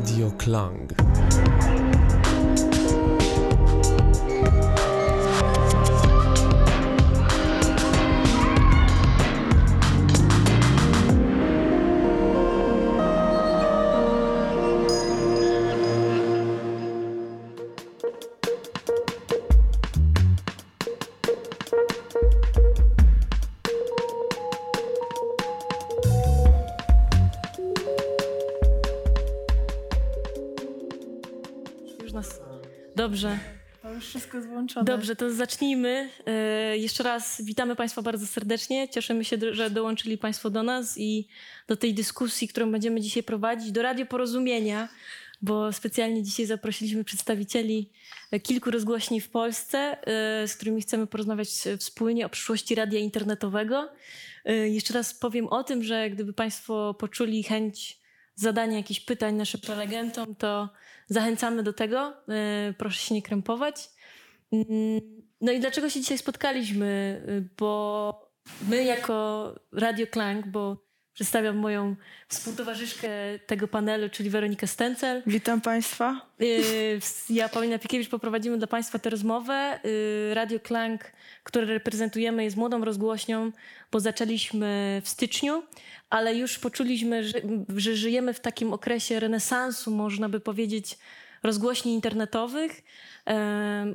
Radio Klang. Dobrze. To już wszystko jest włączone. Dobrze, to zacznijmy. E, Jeszcze raz witamy Państwa bardzo serdecznie. Cieszymy się, że dołączyli Państwo do nas i do tej dyskusji, którą będziemy dzisiaj prowadzić, do Radio Porozumienia, bo specjalnie dzisiaj zaprosiliśmy przedstawicieli kilku rozgłośni w Polsce, e, z którymi chcemy porozmawiać wspólnie o przyszłości radia internetowego. E, Jeszcze raz powiem o tym, że gdyby Państwo poczuli chęć zadania jakichś pytań naszym prelegentom, to zachęcamy do tego. E, Proszę się nie krępować. Mm, No i dlaczego się dzisiaj spotkaliśmy? Y, Bo my jako Radio Klang, bo przedstawiam moją współtowarzyszkę tego panelu, czyli Weronikę Stencel. Witam Państwa. Y, Ja, Paulina Pikiewicz, poprowadzimy dla Państwa tę rozmowę. Y, Radio Klang, które reprezentujemy, jest młodą rozgłośnią, bo zaczęliśmy w styczniu, ale już poczuliśmy, że, że żyjemy w takim okresie renesansu, można by powiedzieć, rozgłośni internetowych.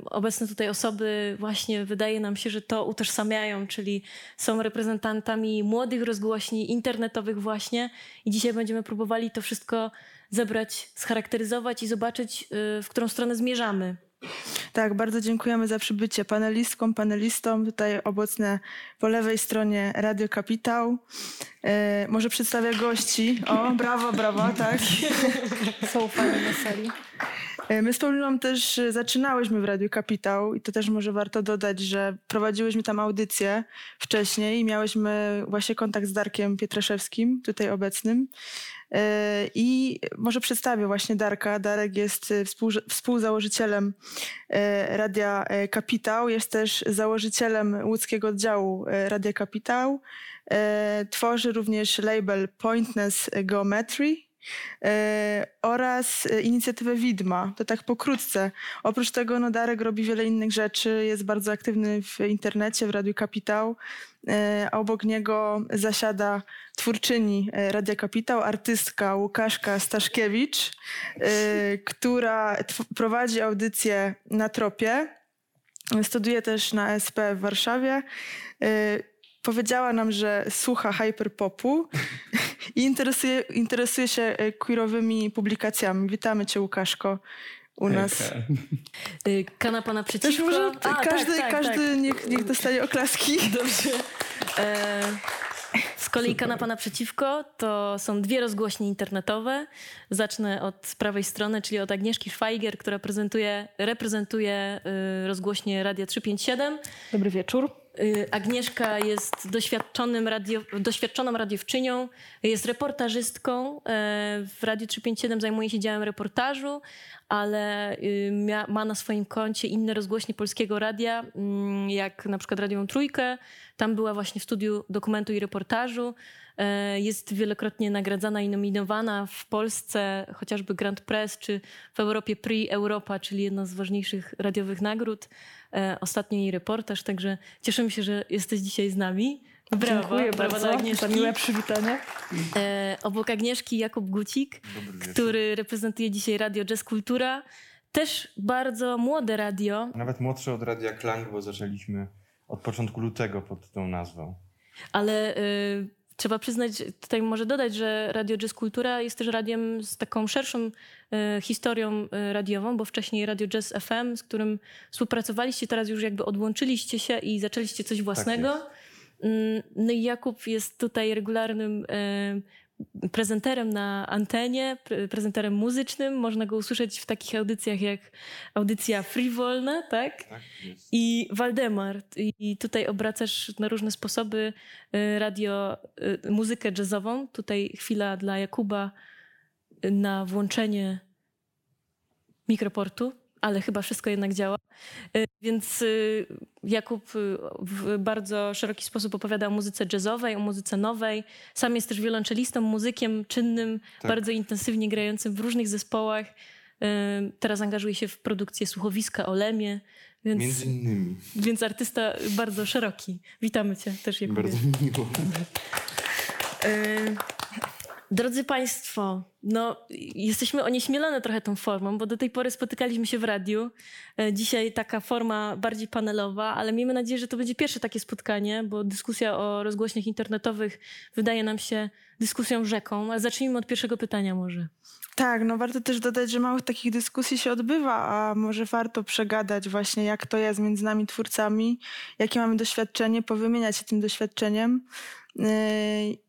Obecne tutaj osoby właśnie wydaje nam się, że to utożsamiają, czyli są reprezentantami młodych rozgłośni internetowych właśnie i dzisiaj będziemy próbowali to wszystko zebrać, scharakteryzować i zobaczyć, y, w którą stronę zmierzamy. Tak, bardzo dziękujemy za przybycie panelistkom, panelistom. Tutaj obecne po lewej stronie Radio Kapitał. E, może przedstawię gości. O, brawo, brawo, tak. Są fajne na sali. E, My z Pauliną też e, zaczynałyśmy w Radiu Kapitał i to też może warto dodać, że prowadziłyśmy tam audycję wcześniej i miałyśmy właśnie kontakt z Darkiem Pietraszewskim, tutaj obecnym. E, I może przedstawię właśnie Darka. Darek jest współ- współzałożycielem Radia Kapitał, jest też założycielem łódzkiego oddziału Radia Kapitał. Tworzy również label Pointness Geometry, oraz e, inicjatywę Widma. To tak pokrótce. Oprócz tego no, Darek robi wiele innych rzeczy, jest bardzo aktywny w internecie, w Radiu Kapitał, e, a obok niego zasiada twórczyni e, Radia Kapitał, artystka Łukaszka Staszkiewicz, e, która prowadzi audycję na Tropie. Studiuje też na SP w Warszawie. E, Powiedziała nam, że słucha hyperpopu i interesuje, interesuje się e, queerowymi publikacjami. Witamy cię, Łukaszko, u nas. Y, Kanapa Też naprzeciwko. może A, każdy, tak, tak, każdy tak. Niech, niech dostaje oklaski. Dobrze. E, z kolei kanapa naprzeciwko to są dwie rozgłośnie internetowe. Zacznę od prawej strony, czyli od Agnieszki Szwajger, która prezentuje, reprezentuje y, rozgłośnie Radia 357. Dobry wieczór. Y, Agnieszka jest doświadczonym radio, doświadczoną radiowczynią, jest reportażystką. e, W Radiu 357 zajmuje się działem reportażu, ale y, ma na swoim koncie inne rozgłośnie polskiego radia, mm, jak na przykład Radiową Trójkę. Tam była właśnie w studiu dokumentu i reportażu. E, Jest wielokrotnie nagradzana i nominowana w Polsce, chociażby Grand Press, czy w Europie Prix Europa, czyli jedna z ważniejszych radiowych nagród. E, Ostatnio jej reportaż, także cieszymy się, że jesteś dzisiaj z nami. Brawo, Dziękuję brawo bardzo Agnieszki. za miłe przywitanie. E, obok Agnieszki Jakub Gucik, który reprezentuje dzisiaj Radio Jazz Kultura. Też bardzo młode radio, Nawet młodszy od Radia Klang, bo zaczęliśmy od początku lutego pod tą nazwą. ale y, trzeba przyznać, tutaj może dodać, że Radio Jazz Kultura jest też radiem z taką szerszą y, historią y, radiową, bo wcześniej Radio Jazz FM, z którym współpracowaliście, teraz już jakby odłączyliście się i zaczęliście coś własnego. Mm, No i Jakub jest tutaj regularnym y, prezenterem na antenie, pre- prezenterem muzycznym. Można go usłyszeć w takich audycjach jak audycja Frivolna, tak? Tak? Jest. I Waldemar. I tutaj obracasz na różne sposoby y, radio, y, muzykę jazzową. Tutaj chwila dla Jakuba y, na włączenie mikroportu. Ale chyba wszystko jednak działa. Y, Więc y, Jakub y, w bardzo szeroki sposób opowiada o muzyce jazzowej, o muzyce nowej. Sam jest też wiolonczelistą, muzykiem czynnym, Tak. bardzo intensywnie grającym w różnych zespołach. Teraz angażuje się w produkcję słuchowiska o Lemie, więc, Między innymi. więc artysta bardzo szeroki. Witamy cię też, Jakubie. Bardzo mi miło. Drodzy Państwo, no, jesteśmy onieśmielone trochę tą formą, bo do tej pory spotykaliśmy się w radiu. E, Dzisiaj taka forma bardziej panelowa, ale miejmy nadzieję, że to będzie pierwsze takie spotkanie, bo dyskusja o rozgłośniach internetowych wydaje nam się dyskusją rzeką. Ale zacznijmy od pierwszego pytania może. Tak, no warto też dodać, że mało takich dyskusji się odbywa, a może warto przegadać właśnie, jak to jest między nami twórcami, jakie mamy doświadczenie, powymieniać się tym doświadczeniem.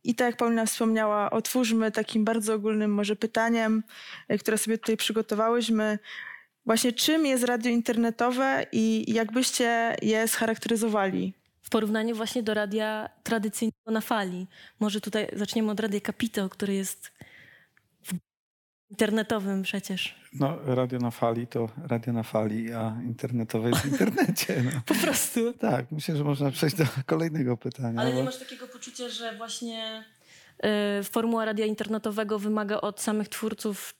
I tak jak Paulina wspomniała, otwórzmy takim bardzo ogólnym może pytaniem, yy, które sobie tutaj przygotowałyśmy. Właśnie czym jest radio internetowe i jakbyście je scharakteryzowali? W porównaniu właśnie do radia tradycyjnego na fali. Może tutaj zaczniemy od radia Kapitał, który jest internetowym przecież. No, radio na fali to radio na fali, a internetowe jest w internecie. No. Po prostu. Tak, myślę, że można przejść do kolejnego pytania. Ale nie bo- masz takiego poczucia, że właśnie y, formuła radia internetowego wymaga od samych twórców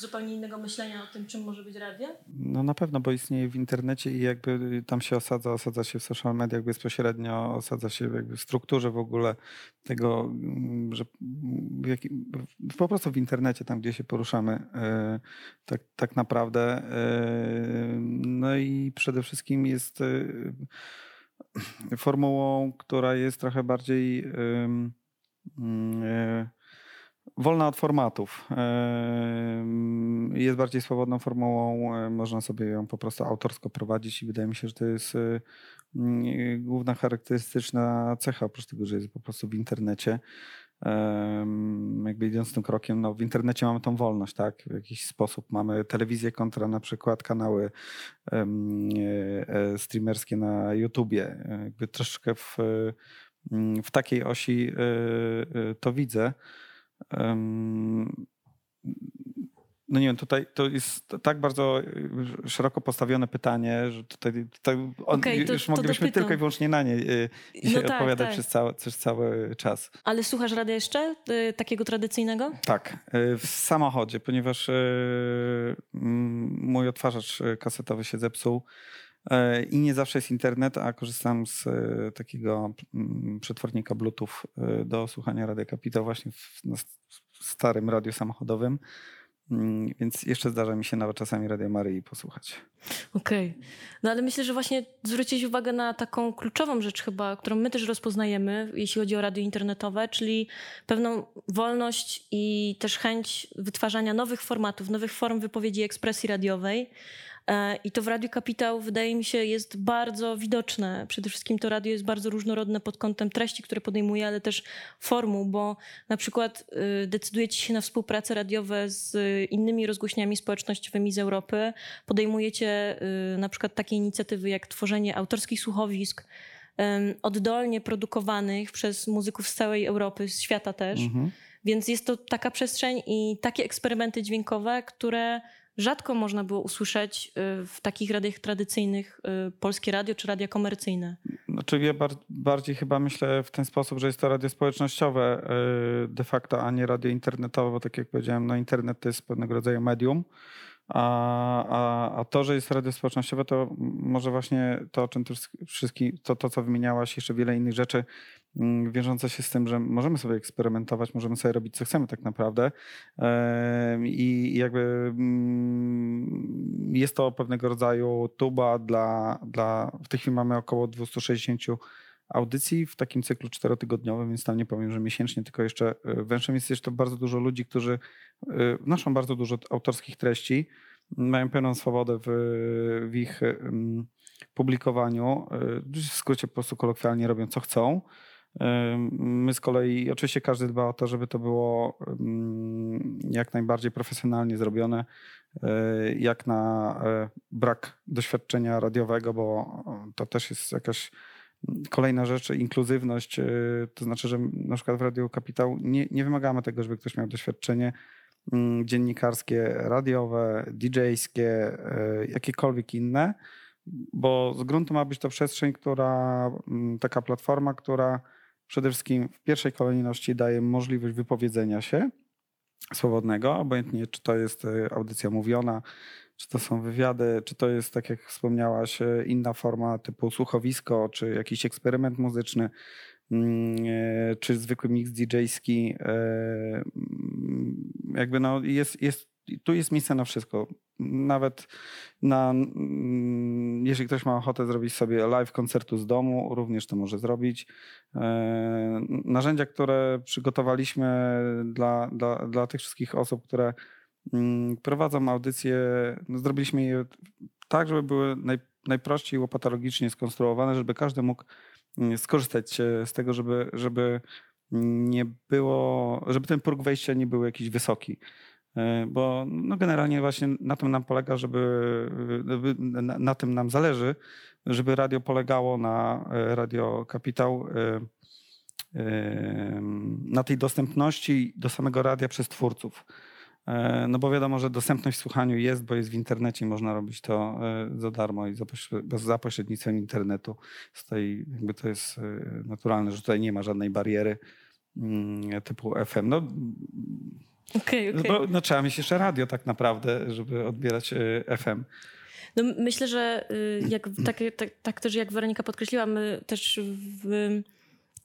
zupełnie innego myślenia o tym, czym może być radio? No na pewno, bo istnieje w internecie i jakby tam się osadza, osadza się w social mediach bezpośrednio, osadza się jakby w strukturze w ogóle tego, mm, że jaki, w- po prostu w internecie, tam gdzie się poruszamy, e, tak, tak naprawdę. e, No i przede wszystkim jest e, formułą, która jest trochę bardziej mm, wolna od formatów. Jest bardziej swobodną formułą, można sobie ją po prostu autorsko prowadzić i wydaje mi się, że to jest główna charakterystyczna cecha, oprócz tego, że jest po prostu w internecie. Jakby idąc tym krokiem, no w internecie mamy tą wolność, tak? W jakiś sposób mamy telewizję kontra na przykład kanały e, streamerskie na YouTubie. Jakby troszeczkę w, w takiej osi e, e, to widzę. No nie wiem, tutaj to jest tak bardzo y, szeroko postawione pytanie, że tutaj, tutaj on, Okej, to- już to moglibyśmy dopytam. tylko i wyłącznie na nie y, dzisiaj tak, odpowiadać tak. Przez, cały, przez cały czas. Ale słuchasz radia jeszcze? Y, takiego tradycyjnego? Tak, y, w samochodzie, ponieważ y, mój odtwarzacz y, kasetowy się zepsuł y, i nie zawsze jest internet, a korzystam z y, takiego mm, przetwornika Bluetooth y, do słuchania Radia Kapitał właśnie w, starym radiu samochodowym. Mm, Więc jeszcze zdarza mi się nawet czasami Radio Maryi posłuchać. Okej. No ale myślę, że właśnie zwrócić uwagę na taką kluczową rzecz chyba, którą my też rozpoznajemy, jeśli chodzi o radio internetowe, czyli pewną wolność i też chęć wytwarzania nowych formatów, nowych form wypowiedzi ekspresji radiowej. E, I to w Radiu Kapitał wydaje mi się jest bardzo widoczne. Przede wszystkim to radio jest bardzo różnorodne pod kątem treści, które podejmuje, ale też formuł, bo na przykład y, decydujecie się na współprace radiowe z innymi rozgłośniami społecznościowymi z Europy. Podejmujecie y, na przykład takie inicjatywy jak tworzenie autorskich słuchowisk oddolnie produkowanych przez muzyków z całej Europy, z świata też. Mhm. Więc jest to taka przestrzeń i takie eksperymenty dźwiękowe, które rzadko można było usłyszeć y, w takich radiach tradycyjnych, y, polskie radio czy radia komercyjne. Znaczy ja bar- bardziej chyba myślę w ten sposób, że jest to radio społecznościowe yy, de facto, a nie radio internetowe, bo tak jak powiedziałem, no internet to jest pewnego rodzaju medium. A, a, a to, że jest radio społecznościowe, to może właśnie to, o czym ty wszystkim, to, to co wymieniałaś, jeszcze wiele innych rzeczy mm, wiążące się z tym, że możemy sobie eksperymentować, możemy sobie robić co chcemy tak naprawdę. I jakby mm, jest to pewnego rodzaju tuba dla, dla. W tej chwili mamy około 260 audycji w takim cyklu czterotygodniowym, więc tam nie powiem, że miesięcznie, tylko jeszcze y, węższym jest jeszcze bardzo dużo ludzi, którzy y, wnoszą bardzo dużo autorskich treści, mają pełną swobodę w, w ich publikowaniu. y, W skrócie po prostu kolokwialnie robią co chcą. My z kolei, oczywiście każdy dba o to, żeby to było jak najbardziej profesjonalnie zrobione, jak na brak doświadczenia radiowego, bo to też jest jakaś Kolejna rzecz, inkluzywność, y, to znaczy, że na przykład w Radiu Kapitał nie, nie wymagamy tego, żeby ktoś miał doświadczenie mm, dziennikarskie, radiowe, DJ-skie, jakiekolwiek inne, bo z gruntu ma być to przestrzeń, która, mm, taka platforma, która przede wszystkim w pierwszej kolejności daje możliwość wypowiedzenia się swobodnego, obojętnie czy to jest audycja mówiona, czy to są wywiady, czy to jest, tak jak wspomniałaś, inna forma typu słuchowisko, czy jakiś eksperyment muzyczny, mm, e, czy zwykły mix DJ-ski. E, mm, jakby no jest, jest, tu jest miejsce na wszystko. Nawet na, mm, jeżeli ktoś ma ochotę zrobić sobie live koncertu z domu, również to może zrobić. E, narzędzia, które przygotowaliśmy dla, dla, dla tych wszystkich osób, które prowadzą audycje, no zrobiliśmy je tak, żeby były naj, najprościej łopatologicznie skonstruowane, żeby każdy mógł mm, skorzystać z tego, żeby, żeby nie było, żeby ten próg wejścia nie był jakiś wysoki. E, bo no generalnie właśnie na tym nam polega, żeby na, na tym nam zależy, żeby radio polegało na e, Radio Kapitał e, na tej dostępności do samego radia przez twórców. E, no bo wiadomo, że dostępność w słuchaniu jest, bo jest w internecie i można robić to e, za darmo i za pośrednictwem internetu. Stoi, jakby to jest e, naturalne, że tutaj nie ma żadnej bariery mm, typu FM. No, okay, okay. Bo, no, trzeba mieć jeszcze radio tak naprawdę, żeby odbierać FM. No, myślę, że y, jak, tak, tak, tak też jak Weronika podkreśliła, my też w,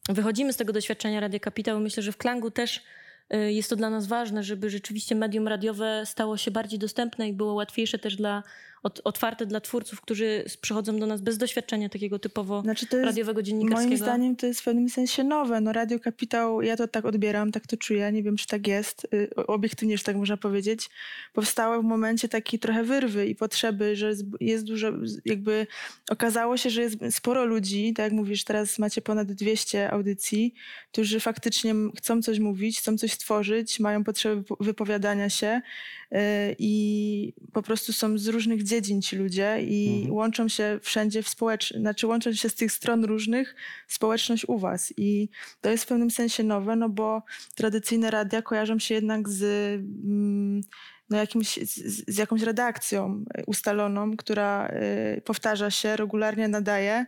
wychodzimy z tego doświadczenia Radia Kapitał. Myślę, że w Klangu też jest to dla nas ważne, żeby rzeczywiście medium radiowe stało się bardziej dostępne i było łatwiejsze też dla otwarte dla twórców, którzy przychodzą do nas bez doświadczenia takiego typowo znaczy jest, radiowego dziennikarskiego. Moim zdaniem to jest w pewnym sensie nowe. No Radio Kapitał, ja to tak odbieram, tak to czuję, nie wiem czy tak jest, y, obiektywnie, że tak można powiedzieć. Powstało w momencie takiej trochę wyrwy i potrzeby, że jest dużo, jakby okazało się, że jest sporo ludzi, tak jak mówisz, teraz macie ponad 200 audycji, którzy faktycznie chcą coś mówić, chcą coś stworzyć, mają potrzeby wypowiadania się i po prostu są z różnych dziedzin ci ludzie i mhm. łączą się wszędzie w społeczność, znaczy łączą się z tych stron różnych społeczność u was i to jest w pewnym sensie nowe, no bo tradycyjne radia kojarzą się jednak z mm, no jakimś, z, z, jakąś redakcją ustaloną, która y, powtarza się, regularnie nadaje.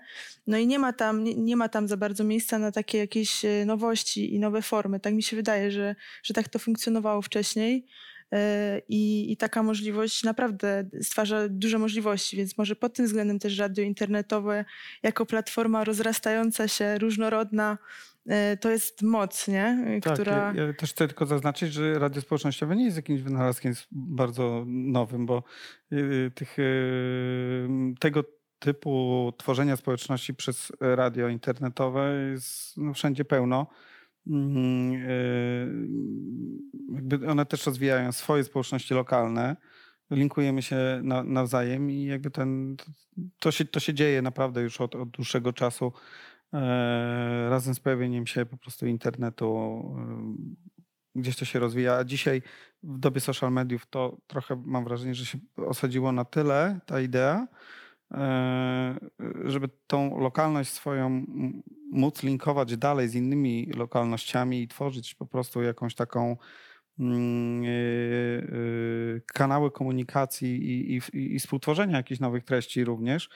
No i nie ma, tam, nie, nie, ma tam za bardzo miejsca na takie jakieś y, nowości i nowe formy. Tak mi się wydaje, że, że tak to funkcjonowało wcześniej. E, I, I, taka możliwość naprawdę stwarza duże możliwości, więc może pod tym względem też radio internetowe jako platforma rozrastająca się, różnorodna, e, to jest moc, nie? Tak, która... Ja, ja też chcę tylko zaznaczyć, że radio społecznościowe nie jest jakimś wynalazkiem bardzo nowym, bo y, y, tych, y, tego typu tworzenia społeczności przez radio internetowe jest no, wszędzie pełno. Mhm, y, jakby one też rozwijają swoje społeczności lokalne. Linkujemy się na, nawzajem i jakby ten, to, się, to się dzieje naprawdę już od, od dłuższego czasu. E, razem z pojawieniem się po prostu internetu e, gdzieś to się rozwija. A dzisiaj w dobie social mediów to trochę mam wrażenie, że się osadziło na tyle ta idea, e, żeby tą lokalność swoją móc linkować dalej z innymi lokalnościami i tworzyć po prostu jakąś taką mm, e, e, kanały komunikacji i, i, i współtworzenia jakichś nowych treści również,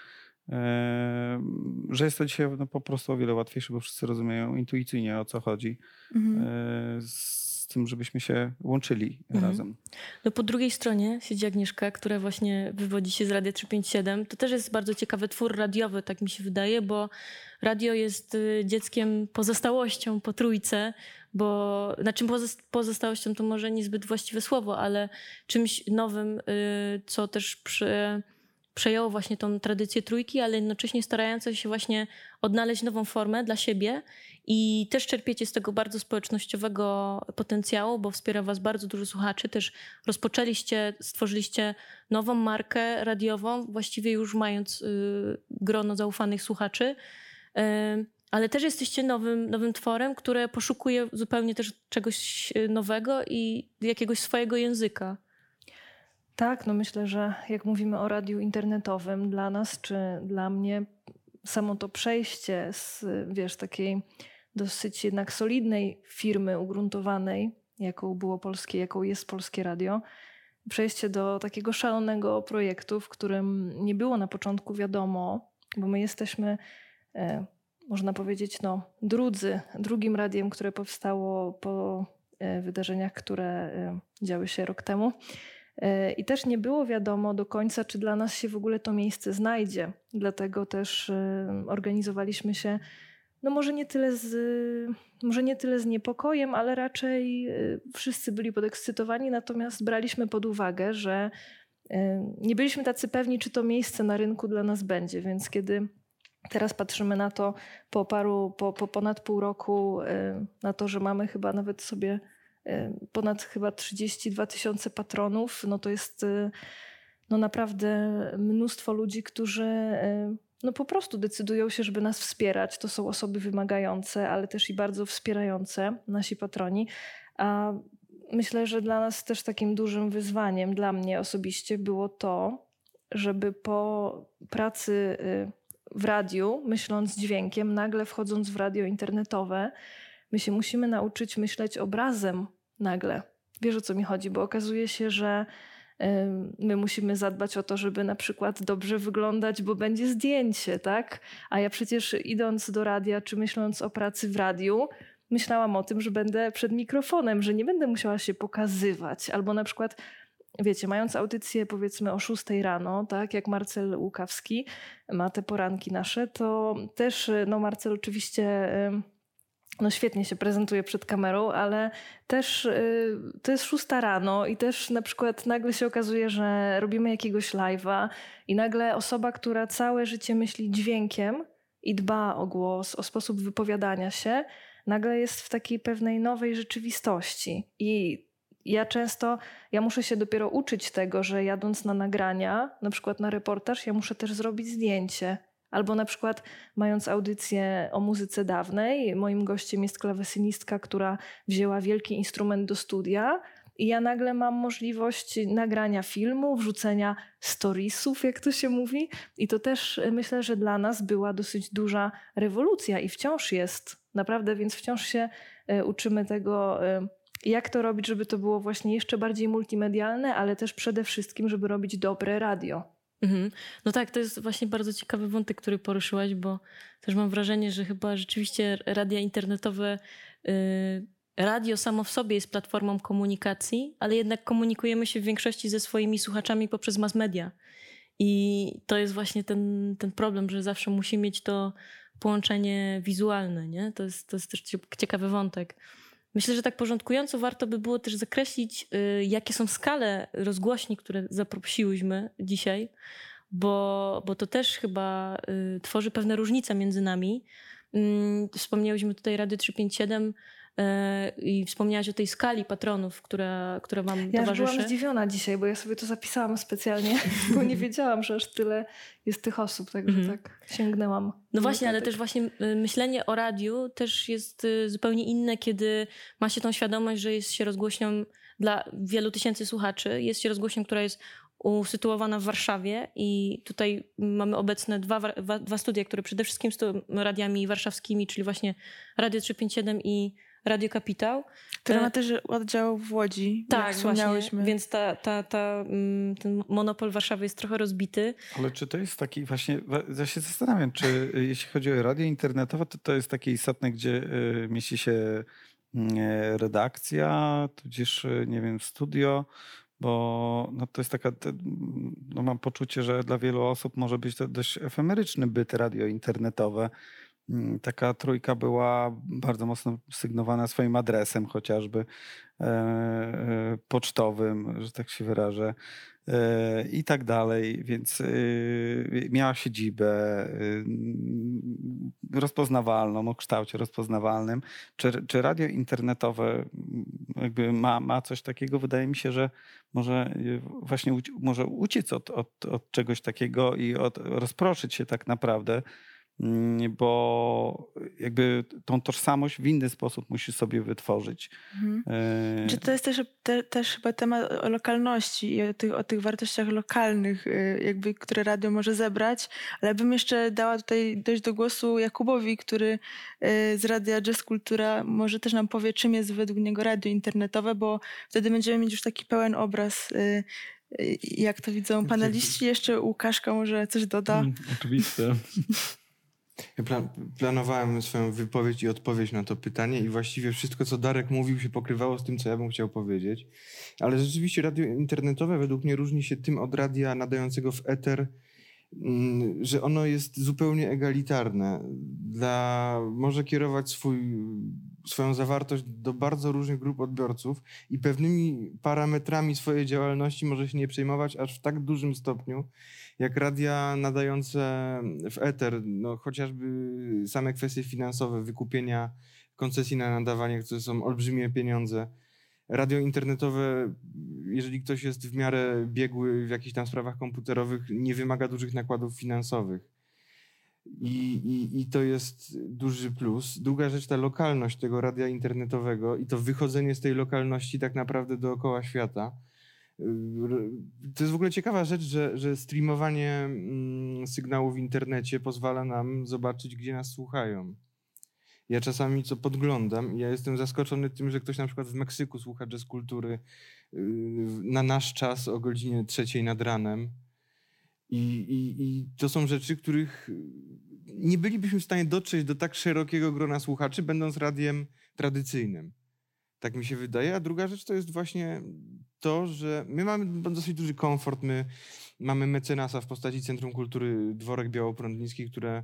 e, że jest to dzisiaj no, po prostu o wiele łatwiejsze, bo wszyscy rozumieją intuicyjnie o co chodzi. Mhm. Z tym, żebyśmy się łączyli mhm. razem. No po drugiej stronie siedzi Agnieszka, która właśnie wywodzi się z Radia 357. To też jest bardzo ciekawy twór radiowy, tak mi się wydaje, bo radio jest y, dzieckiem pozostałością po trójce, bo na czym pozostałością to może niezbyt właściwe słowo, ale czymś nowym, y, co też przy, przejęło właśnie tą tradycję trójki, ale jednocześnie starające się właśnie odnaleźć nową formę dla siebie i też czerpiecie z tego bardzo społecznościowego potencjału, bo wspiera was bardzo dużo słuchaczy. Też rozpoczęliście, stworzyliście nową markę radiową, właściwie już mając y, grono zaufanych słuchaczy ale też jesteście nowym, nowym tworem, które poszukuje zupełnie też czegoś e, nowego i jakiegoś swojego języka. Tak, no myślę, że jak mówimy o radiu internetowym, dla nas czy dla mnie, samo to przejście z wiesz, takiej dosyć jednak solidnej firmy ugruntowanej jaką było polskie, jaką jest polskie radio. Przejście do takiego szalonego projektu, w którym nie było na początku wiadomo, bo my jesteśmy, e, można powiedzieć, no, drudzy, drugim radiem, które powstało po e, wydarzeniach, które e, działy się rok temu. E, I też nie było wiadomo do końca, czy dla nas się w ogóle to miejsce znajdzie. Dlatego też e, organizowaliśmy się, no może nie tyle z, może nie tyle z niepokojem, ale raczej e, wszyscy byli podekscytowani, natomiast braliśmy pod uwagę, że nie byliśmy tacy pewni, czy to miejsce na rynku dla nas będzie. Więc kiedy teraz patrzymy na to po paru, po, po ponad pół roku, na to, że mamy chyba nawet sobie ponad chyba 32 tysiące patronów, no to jest y, no naprawdę mnóstwo ludzi, którzy y, no po prostu decydują się, żeby nas wspierać. To są osoby wymagające, ale też i bardzo wspierające, nasi patroni. A myślę, że dla nas też takim dużym wyzwaniem, dla mnie osobiście, było to, żeby po pracy y, w radiu, myśląc dźwiękiem, nagle wchodząc w radio internetowe, my się musimy nauczyć myśleć obrazem nagle. Wiesz o co mi chodzi, bo okazuje się, że my musimy zadbać o to, żeby na przykład dobrze wyglądać, bo będzie zdjęcie, tak? A ja przecież idąc do radia, czy myśląc o pracy w radiu, myślałam o tym, że będę przed mikrofonem, że nie będę musiała się pokazywać. Albo na przykład, wiecie, mając audycję powiedzmy o 6 rano, tak, jak Marcel Łukawski ma te poranki nasze, to też, no Marcel oczywiście no świetnie się prezentuje przed kamerą, ale też y, to jest szósta rano i też na przykład nagle się okazuje, że robimy jakiegoś live'a i nagle osoba, która całe życie myśli dźwiękiem i dba o głos, o sposób wypowiadania się, nagle jest w takiej pewnej nowej rzeczywistości. I ja często, ja muszę się dopiero uczyć tego, że jadąc na nagrania, na przykład na reportaż, ja muszę też zrobić zdjęcie Albo na przykład mając audycję o muzyce dawnej, moim gościem jest klawesynistka, która wzięła wielki instrument do studia i ja nagle mam możliwość nagrania filmu, wrzucenia storiesów, jak to się mówi. I to też e, myślę, że dla nas była dosyć duża rewolucja i wciąż jest. Naprawdę, więc wciąż się e, uczymy tego, e, jak to robić, żeby to było właśnie jeszcze bardziej multimedialne, ale też przede wszystkim, żeby robić dobre radio. Mhm. No tak, to jest właśnie bardzo ciekawy wątek, który poruszyłaś, bo też mam wrażenie, że chyba rzeczywiście radia internetowe, yy, radio samo w sobie jest platformą komunikacji, ale jednak komunikujemy się w większości ze swoimi słuchaczami poprzez mass media. I to jest właśnie ten, ten problem, że zawsze musi mieć to połączenie wizualne, nie? To jest, to jest też ciekawy wątek. Myślę, że tak porządkująco warto by było też zakreślić, y, jakie są skale rozgłośni, które zaprosiłyśmy dzisiaj, bo, bo to też chyba y, tworzy pewne różnice między nami. Mm, wspomniałyśmy tutaj Rady 357 E, I wspomniałaś o tej skali patronów, która, która wam ja towarzyszy. Ja byłam zdziwiona dzisiaj, bo ja sobie to zapisałam specjalnie, bo nie wiedziałam, że aż tyle jest tych osób, także mm. tak sięgnęłam. No właśnie, ale też właśnie y, myślenie o radiu też jest y, zupełnie inne, kiedy ma się tą świadomość, że jest się rozgłośnią dla wielu tysięcy słuchaczy. Jest się rozgłośnią, która jest usytuowana w Warszawie i tutaj mamy obecne dwa, dwa studia, które przede wszystkim są radiami warszawskimi, czyli właśnie Radio 357 i Radio Kapitał. Które ma e, też oddział w Łodzi, tak, właśnie, więc ta, ta, ta, mm, ten monopol Warszawy jest trochę rozbity. Ale czy to jest taki właśnie, ja się zastanawiam, czy y, jeśli chodzi o radio internetowe, to to jest takie istotne, gdzie y, mieści się mm, e, redakcja, tudzież, y, nie wiem, studio, bo no to jest taka, no mam poczucie, że dla wielu osób może być to dość efemeryczny byt radio internetowe. Mm, taka trójka była bardzo mocno sygnowana swoim adresem, chociażby e, e, pocztowym, że tak się wyrażę, e, i tak dalej. Więc miała siedzibę rozpoznawalną, o kształcie rozpoznawalnym. Czy, czy radio internetowe jakby ma, ma coś takiego? Wydaje mi się, że może właśnie może uciec od, od, od czegoś takiego i od, rozproszyć się tak naprawdę mm, bo jakby tą tożsamość w inny sposób musisz sobie wytworzyć. Mhm. E, Czy to jest też, te, też chyba temat o lokalności i o tych, o tych wartościach lokalnych, y, jakby, które radio może zebrać, ale bym jeszcze dała tutaj dojść do głosu Jakubowi, który y, z Radia Jazz Kultura może też nam powie, czym jest według niego radio internetowe, bo wtedy będziemy mieć już taki pełen obraz, y, jak to widzą paneliści. Jeszcze Łukaszka może coś doda. Mm, oczywiście. Ja pla- planowałem swoją wypowiedź i odpowiedź na to pytanie i właściwie wszystko, co Darek mówił, się pokrywało z tym, co ja bym chciał powiedzieć. Ale rzeczywiście radio internetowe według mnie różni się tym od radia nadającego w eter, mm, że ono jest zupełnie egalitarne. Dla, może kierować swój, swoją zawartość do bardzo różnych grup odbiorców i pewnymi parametrami swojej działalności może się nie przejmować aż w tak dużym stopniu, jak radia nadające w eter, no chociażby same kwestie finansowe, wykupienia koncesji na nadawanie, które są olbrzymie pieniądze. Radio internetowe, jeżeli ktoś jest w miarę biegły w jakichś tam sprawach komputerowych, nie wymaga dużych nakładów finansowych. I, i, I to jest duży plus. Druga rzecz, ta lokalność tego radia internetowego i to wychodzenie z tej lokalności tak naprawdę dookoła świata. To jest w ogóle ciekawa rzecz, że, że streamowanie mm, sygnału w internecie pozwala nam zobaczyć, gdzie nas słuchają. Ja czasami co podglądam i ja jestem zaskoczony tym, że ktoś na przykład w Meksyku słucha jazz kultury yy, na nasz czas o godzinie trzeciej nad ranem. I, i, I to są rzeczy, których nie bylibyśmy w stanie dotrzeć do tak szerokiego grona słuchaczy, będąc radiem tradycyjnym. Tak mi się wydaje. A druga rzecz to jest właśnie to, że my mamy dosyć duży komfort. My mamy mecenasa w postaci Centrum Kultury Dworek Białoprądnicki, które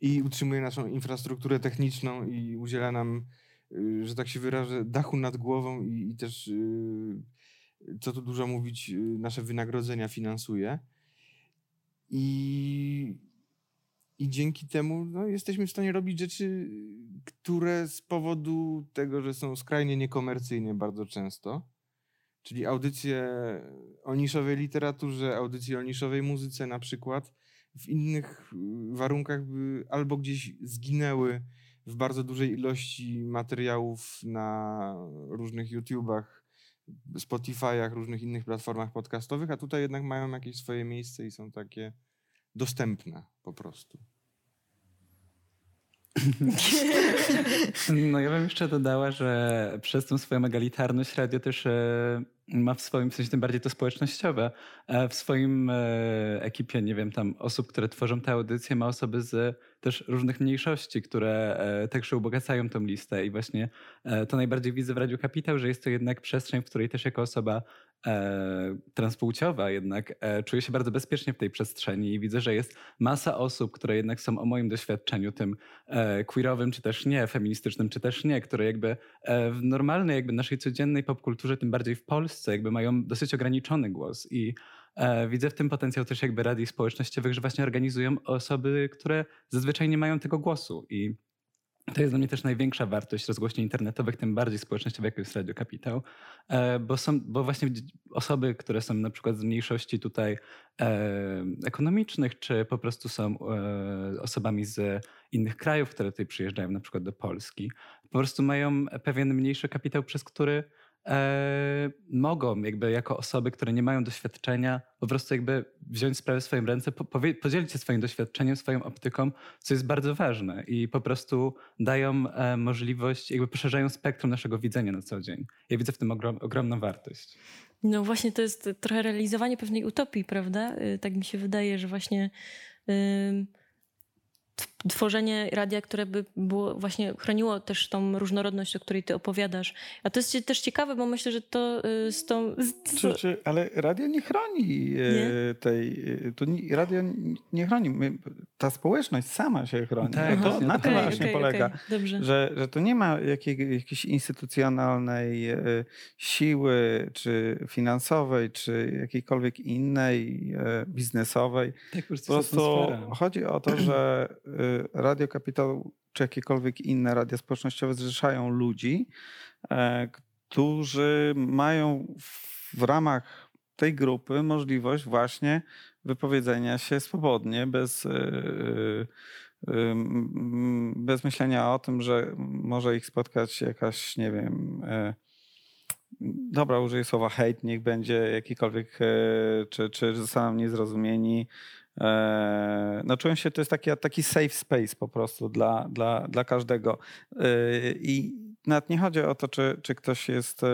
i utrzymuje naszą infrastrukturę techniczną i udziela nam, y, że tak się wyrażę, dachu nad głową i, i też, y, co tu dużo mówić, y, nasze wynagrodzenia finansuje. I, i dzięki temu no, jesteśmy w stanie robić rzeczy, które z powodu tego, że są skrajnie niekomercyjne bardzo często, czyli audycje o niszowej literaturze, audycje o niszowej muzyce na przykład, w innych warunkach by albo gdzieś zginęły w bardzo dużej ilości materiałów na różnych YouTubach, Spotify'ach, różnych innych platformach podcastowych, a tutaj jednak mają jakieś swoje miejsce i są takie dostępne po prostu. No ja bym jeszcze dodała, że przez tą swoją egalitarność radio też e, ma w swoim, sensie tym bardziej to społecznościowe, e, w swoim e, ekipie, nie wiem, tam osób, które tworzą te audycje, ma osoby z też różnych mniejszości, które także ubogacają tą listę i właśnie to najbardziej widzę w Radiu Kapitał, że jest to jednak przestrzeń, w której też jako osoba transpłciowa jednak e, czuję się bardzo bezpiecznie w tej przestrzeni i widzę, że jest masa osób, które jednak są o moim doświadczeniu tym e, queerowym, czy też nie, feministycznym, czy też nie, które jakby e, w normalnej jakby naszej codziennej popkulturze, tym bardziej w Polsce, jakby mają dosyć ograniczony głos i e, widzę w tym potencjał też jakby radii społecznościowych, że właśnie organizują osoby, które zazwyczaj nie mają tego głosu i to jest dla mnie też największa wartość rozgłośni internetowych, tym bardziej społecznościowych, jak jest Radio Kapitał, e, bo, są, bo właśnie osoby, które są na przykład z mniejszości tutaj e, ekonomicznych, czy po prostu są e, osobami z innych krajów, które tutaj przyjeżdżają na przykład do Polski, po prostu mają pewien mniejszy kapitał, przez który e, mogą jakby jako osoby, które nie mają doświadczenia, po prostu jakby wziąć sprawę w swoje ręce, po, podzielić się swoim doświadczeniem, swoją optyką, co jest bardzo ważne i po prostu dają e, możliwość, jakby poszerzają spektrum naszego widzenia na co dzień. Ja widzę w tym ogrom, ogromną wartość. No właśnie to jest trochę realizowanie pewnej utopii, prawda? Y, tak mi się wydaje, że właśnie... Yy tworzenie radia, które by było właśnie chroniło też tą różnorodność, o której ty opowiadasz. A to jest też ciekawe, bo myślę, że to y, z tą... Z... Czy, czy, ale radio nie chroni e, nie? tej... E, to nie, radio nie chroni. My, ta społeczność sama się chroni. Tak, to, na tym okay, właśnie okay, polega. Okay. Że, że to nie ma jakiej, jakiejś instytucjonalnej siły, czy finansowej, czy jakiejkolwiek innej, biznesowej. Tak, po prostu chodzi o to, że Y, Radio Kapitał czy jakiekolwiek inne radia społecznościowe zrzeszają ludzi, e, którzy mają w ramach tej grupy możliwość właśnie wypowiedzenia się swobodnie, bez, e, ym, bez myślenia o tym, że może ich spotkać jakaś, nie wiem, e, dobra, użyję słowa hejt, niech będzie jakikolwiek, e, czy, czy zostaną niezrozumieni. E, No czułem się, to jest taki, taki safe space po prostu dla, dla, dla każdego. E, I nawet nie chodzi o to, czy, czy ktoś jest e,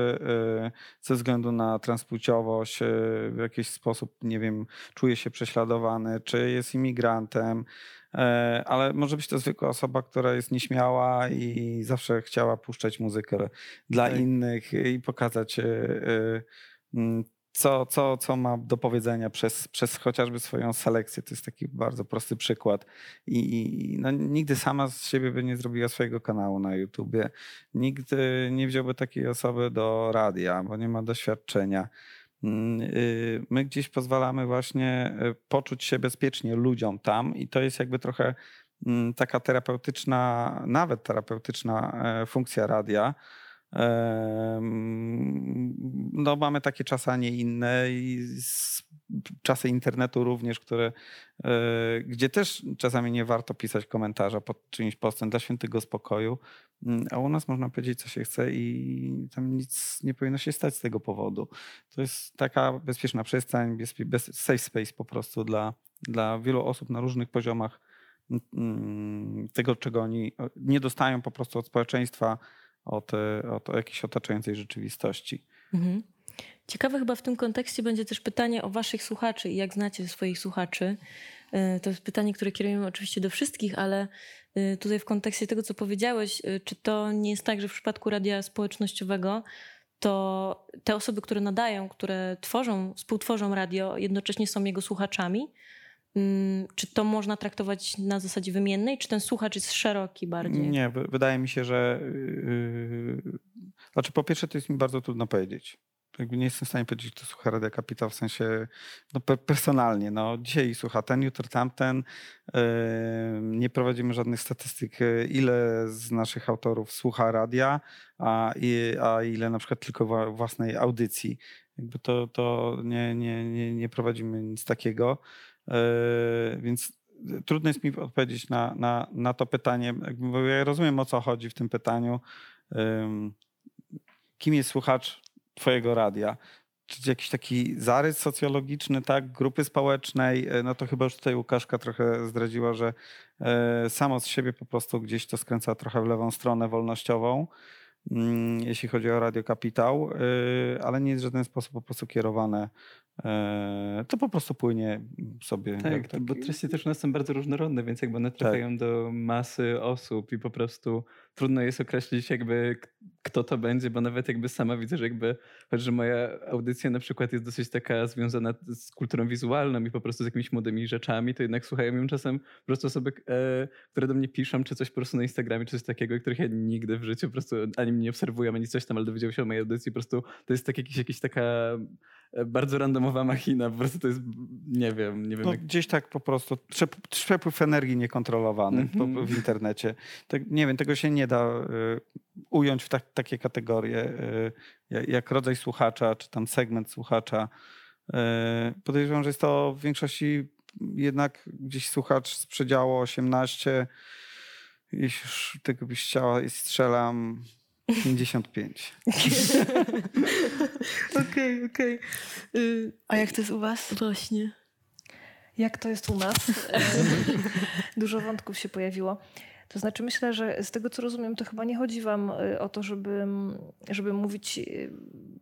ze względu na transpłciowość e, w jakiś sposób, nie wiem, czuje się prześladowany, czy jest imigrantem, ale może być to zwykła osoba, która jest nieśmiała i zawsze chciała puszczać muzykę dla Tak. innych i pokazać co, co, co ma do powiedzenia przez, przez chociażby swoją selekcję. To jest taki bardzo prosty przykład. I, i no, nigdy sama z siebie by nie zrobiła swojego kanału na YouTubie. Nigdy nie wziąłby takiej osoby do radia, bo nie ma doświadczenia. Mm, y, My gdzieś pozwalamy właśnie y, poczuć się bezpiecznie ludziom tam i to jest jakby trochę mm, taka terapeutyczna, nawet terapeutyczna e, funkcja radia. No, mamy takie czasy, a nie inne i czasy internetu również, które, e, gdzie też czasami nie warto pisać komentarza pod czyimś postem dla świętego spokoju, Mm, a u nas można powiedzieć, co się chce i tam nic nie powinno się stać z tego powodu. To jest taka bezpieczna przestrzeń, safe space po prostu dla, dla wielu osób na różnych poziomach mm, tego, czego oni nie dostają po prostu od społeczeństwa, od, e, od jakiejś otaczającej rzeczywistości. Mhm. Ciekawe chyba w tym kontekście będzie też pytanie o waszych słuchaczy i jak znacie swoich słuchaczy. Y, To jest pytanie, które kierujemy oczywiście do wszystkich, ale y, tutaj w kontekście tego, co powiedziałeś, y, czy to nie jest tak, że w przypadku radia społecznościowego to te osoby, które nadają, które tworzą, współtworzą radio, jednocześnie są jego słuchaczami? Mm, Czy to można traktować na zasadzie wymiennej, czy ten słuchacz jest szeroki bardziej? Nie, wy- wydaje mi się, że. Yy, znaczy, po pierwsze, to jest mi bardzo trudno powiedzieć. Jakby nie jestem w stanie powiedzieć, kto słucha Radia Kapitał w sensie no, pe- personalnie. No, dzisiaj słucha ten, jutro tamten. Yy, nie prowadzimy żadnych statystyk, yy, ile z naszych autorów słucha radia, a, a ile na przykład tylko własnej audycji. Jakby to, to nie, nie, nie, nie prowadzimy nic takiego. Yy, Więc trudno jest mi odpowiedzieć na, na, na to pytanie, bo ja rozumiem o co chodzi w tym pytaniu. Kim jest słuchacz Twojego radia? Czy jakiś taki zarys socjologiczny, tak, grupy społecznej? E, No to chyba już tutaj Łukaszka trochę zdradziła, że e, samo z siebie po prostu gdzieś to skręca trochę w lewą stronę wolnościową, mm, jeśli chodzi o Radio Kapitał, e, ale nie jest w żaden sposób po prostu kierowane. E, To po prostu płynie sobie. Tak, to, bo taki- treści też u nas są bardzo różnorodne, więc jakby one trafiają do masy osób i po prostu trudno jest określić jakby kto to będzie, bo nawet jakby sama widzę, że jakby, choć że moja audycja na przykład jest dosyć taka związana z kulturą wizualną i po prostu z jakimiś młodymi rzeczami, to jednak słuchają ją czasem po prostu osoby, e, które do mnie piszą, czy coś po prostu na Instagramie, czy coś takiego, których ja nigdy w życiu po prostu ani mnie nie obserwują, ani coś tam, ale dowiedział się o mojej audycji, po prostu to jest tak jakiś, jakiś taka bardzo randomowa machina, po prostu to jest, nie wiem, nie wiem No, jak gdzieś tak po prostu przep- przepływ energii niekontrolowany po- Mhm. w internecie. Tak, nie wiem, tego się nie da y, ująć w tak, takie kategorie y, jak, jak rodzaj słuchacza, czy tam segment słuchacza. Y, podejrzewam, że jest to w większości jednak gdzieś słuchacz z przedziału 18. Jeśli już tego byś chciała i strzelam 55. Okej, okej. Y, A jak to jest u was? Właśnie. Jak to jest u nas? Dużo wątków się pojawiło. To znaczy myślę, że z tego co rozumiem, to chyba nie chodzi wam y, o to, żeby, żeby mówić, y,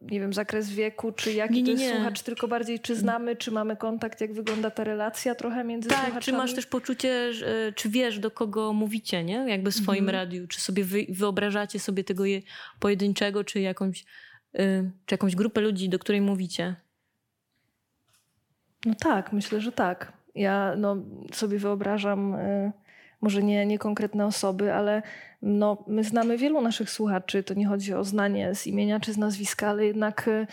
nie wiem, zakres wieku, czy jaki Nie, nie, to jest nie. słuchacz, tylko bardziej czy znamy, czy mamy kontakt, jak wygląda ta relacja trochę między Tak, słuchaczami. czy masz też poczucie, że, czy wiesz, do kogo mówicie, nie? Jakby w swoim Mhm. radiu. Czy sobie wy, wyobrażacie sobie tego je, pojedynczego, czy jakąś, y, czy jakąś grupę ludzi, do której mówicie? No tak, myślę, że tak. Ja no, sobie wyobrażam, y, może nie, nie konkretne osoby, ale no, my znamy wielu naszych słuchaczy. To nie chodzi o znanie z imienia czy z nazwiska, ale jednak y,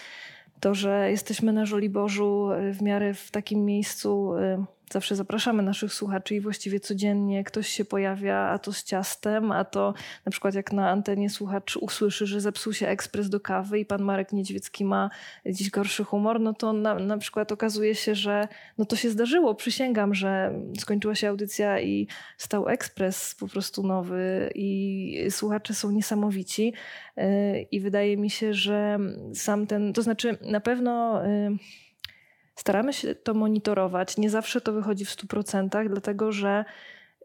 to, że jesteśmy na Żoliborzu y, w miarę w takim miejscu y, zawsze zapraszamy naszych słuchaczy i właściwie codziennie ktoś się pojawia, a to z ciastem, a to na przykład jak na antenie słuchacz usłyszy, że zepsuł się ekspres do kawy i pan Marek Niedźwiecki ma dziś gorszy humor, no to na, na przykład okazuje się, że no to się zdarzyło. Przysięgam, że skończyła się audycja i stał ekspres po prostu nowy i słuchacze są niesamowici y, i wydaje mi się, że sam ten, to znaczy na pewno y, Staramy się to monitorować. Nie zawsze to wychodzi w 100%, dlatego że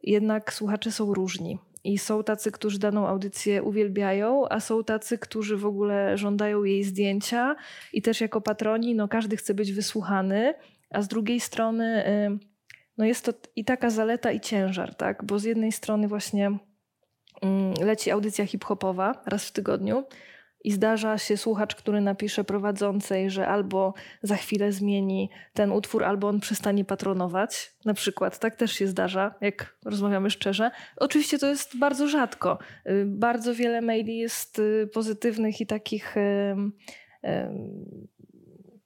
jednak słuchacze są różni. I są tacy, którzy daną audycję uwielbiają, a są tacy, którzy w ogóle żądają jej zdjęcia. I też jako patroni, no każdy chce być wysłuchany, a z drugiej strony no jest to i taka zaleta, i ciężar, tak? Bo z jednej strony właśnie leci audycja hip-hopowa raz w tygodniu, i zdarza się słuchacz, który napisze prowadzącej, że albo za chwilę zmieni ten utwór, albo on przestanie patronować. Na przykład, tak też się zdarza, jak rozmawiamy szczerze. Oczywiście to jest bardzo rzadko. Y, bardzo wiele maili jest y, pozytywnych i takich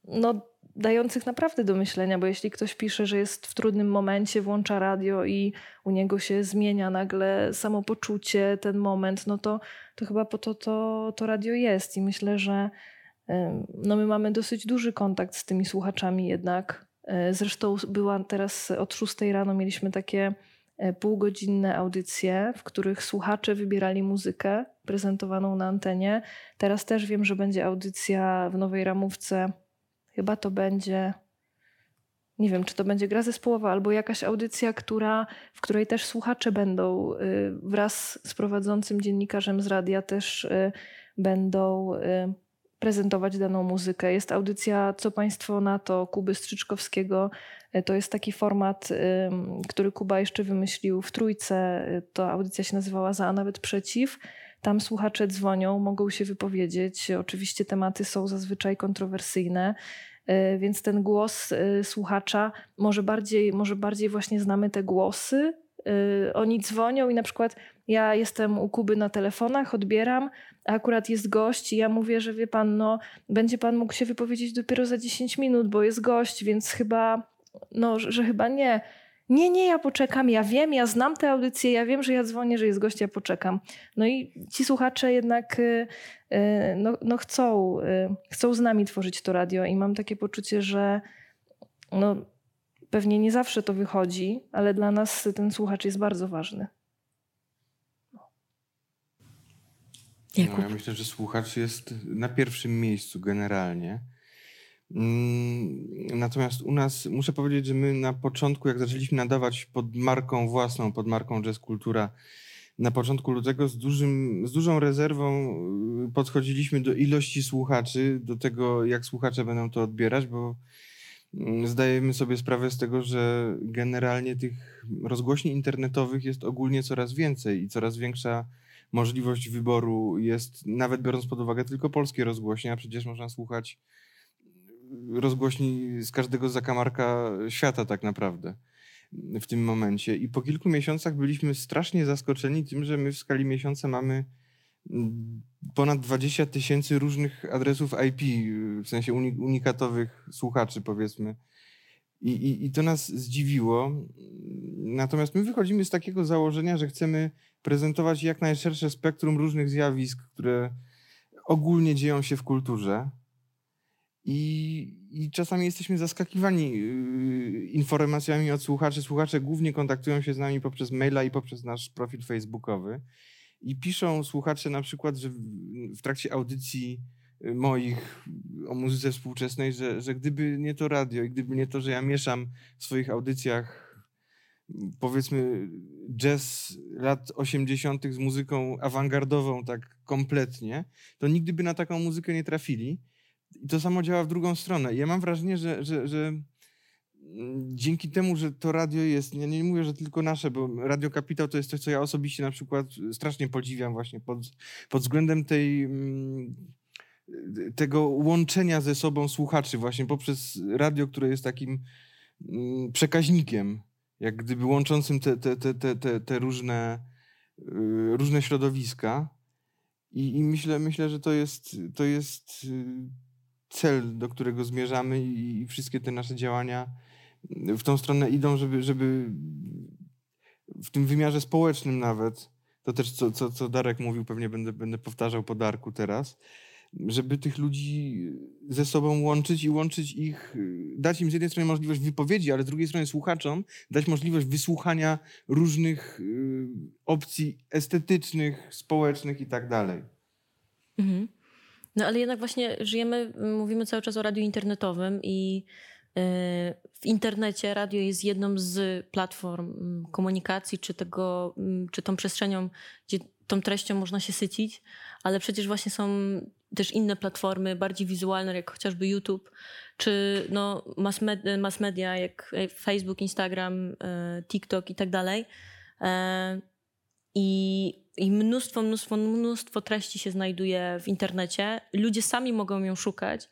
no, dających naprawdę do myślenia, bo jeśli ktoś pisze, że jest w trudnym momencie, włącza radio i u niego się zmienia nagle samopoczucie, ten moment, no to, to chyba po to, to to radio jest. I myślę, że no my mamy dosyć duży kontakt z tymi słuchaczami jednak. E, zresztą była teraz od 6 rano mieliśmy takie e, półgodzinne audycje, w których słuchacze wybierali muzykę prezentowaną na antenie. Teraz też wiem, że będzie audycja w nowej ramówce Chyba to będzie, nie wiem, czy to będzie gra zespołowa albo jakaś audycja, która, w której też słuchacze będą y, wraz z prowadzącym dziennikarzem z radia też y, będą y, prezentować daną muzykę. Jest audycja Co Państwo na to Kuby Strzyczkowskiego. To jest taki format, który Kuba jeszcze wymyślił w trójce. To audycja się nazywała Za, a nawet przeciw. Tam słuchacze dzwonią, mogą się wypowiedzieć. Oczywiście tematy są zazwyczaj kontrowersyjne, e, więc ten głos e, słuchacza może bardziej, może bardziej właśnie znamy te głosy. E, oni dzwonią i na przykład ja jestem u Kuby na telefonach, odbieram, a akurat jest gość i ja mówię, że wie pan, no będzie pan mógł się wypowiedzieć dopiero za 10 minut, bo jest gość, więc chyba, no, że chyba nie nie, nie, ja poczekam, ja wiem, ja znam tę audycję, ja wiem, że ja dzwonię, że jest gość, ja poczekam. No i ci słuchacze jednak y, y, no, no chcą, y, chcą z nami tworzyć to radio i mam takie poczucie, że no, pewnie nie zawsze to wychodzi, ale dla nas ten słuchacz jest bardzo ważny. No, ja myślę, że słuchacz jest na pierwszym miejscu generalnie. Mm, natomiast u nas muszę powiedzieć, że my na początku, jak zaczęliśmy nadawać pod marką własną, pod marką Jazz Kultura, na początku lutego z, dużym, z dużą rezerwą y, podchodziliśmy do ilości słuchaczy, do tego, jak słuchacze będą to odbierać, bo mm, zdajemy sobie sprawę z tego, że generalnie tych rozgłośni internetowych jest ogólnie coraz więcej i coraz większa możliwość wyboru jest, nawet biorąc pod uwagę tylko polskie rozgłośnie, a przecież można słuchać rozgłośni z każdego zakamarka świata tak naprawdę w tym momencie. I po kilku miesiącach byliśmy strasznie zaskoczeni tym, że my w skali miesiąca mamy mm, ponad 20 tysięcy różnych adresów IP, w sensie unikatowych słuchaczy, powiedzmy. I, i, I to nas zdziwiło. Natomiast my wychodzimy z takiego założenia, że chcemy prezentować jak najszersze spektrum różnych zjawisk, które ogólnie dzieją się w kulturze. I, I czasami jesteśmy zaskakiwani yy, informacjami od słuchaczy. Słuchacze głównie kontaktują się z nami poprzez maila i poprzez nasz profil facebookowy. I piszą słuchacze na przykład, że w, trakcie audycji y, moich o muzyce współczesnej, że, że gdyby nie to radio i gdyby nie to, że ja mieszam w swoich audycjach powiedzmy jazz lat 80. z muzyką awangardową tak kompletnie, to nigdy by na taką muzykę nie trafili. I to samo działa w drugą stronę. Ja mam wrażenie, że, że, że mm, dzięki temu, że to radio jest, ja nie mówię, że tylko nasze, bo Radio Kapitał to jest coś, co ja osobiście na przykład strasznie podziwiam właśnie pod, pod względem tej, mm, tego łączenia ze sobą słuchaczy właśnie poprzez radio, które jest takim mm, przekaźnikiem, jak gdyby łączącym te, te, te, te, te, różne, y, różne środowiska. I, I, myślę, myślę, że to jest, to jest y, cel, do którego zmierzamy i, wszystkie te nasze działania w tą stronę idą, żeby, żeby w tym wymiarze społecznym nawet, to też co, co, co Darek mówił, pewnie będę, będę powtarzał po Darku teraz, żeby tych ludzi ze sobą łączyć i łączyć ich, dać im z jednej strony możliwość wypowiedzi, ale z drugiej strony słuchaczom dać możliwość wysłuchania różnych y, opcji estetycznych, społecznych i tak dalej. Mhm. No ale jednak właśnie żyjemy, mówimy cały czas o radiu internetowym i y, w internecie radio jest jedną z platform mm, komunikacji, czy, tego, mm, czy tą przestrzenią, gdzie tą treścią można się sycić, ale przecież właśnie są też inne platformy, bardziej wizualne, jak chociażby YouTube, czy no mass, media, mass media jak Facebook, Instagram, y, TikTok i tak dalej. I i mnóstwo, mnóstwo, mnóstwo treści się znajduje w internecie. Ludzie sami mogą ją szukać.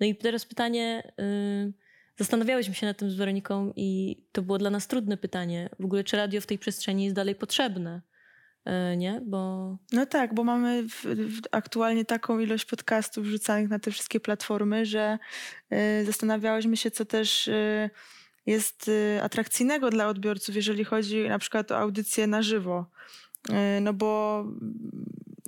No i teraz pytanie. Yy, zastanawiałyśmy się nad tym z Weroniką i to było dla nas trudne pytanie. W ogóle, czy radio w tej przestrzeni jest dalej potrzebne? Yy, nie? Bo... No tak, bo mamy w, w aktualnie taką ilość podcastów wrzucanych na te wszystkie platformy, że yy, zastanawiałyśmy się, co też y, jest y, atrakcyjnego dla odbiorców, jeżeli chodzi na przykład o audycje na żywo. E, no bo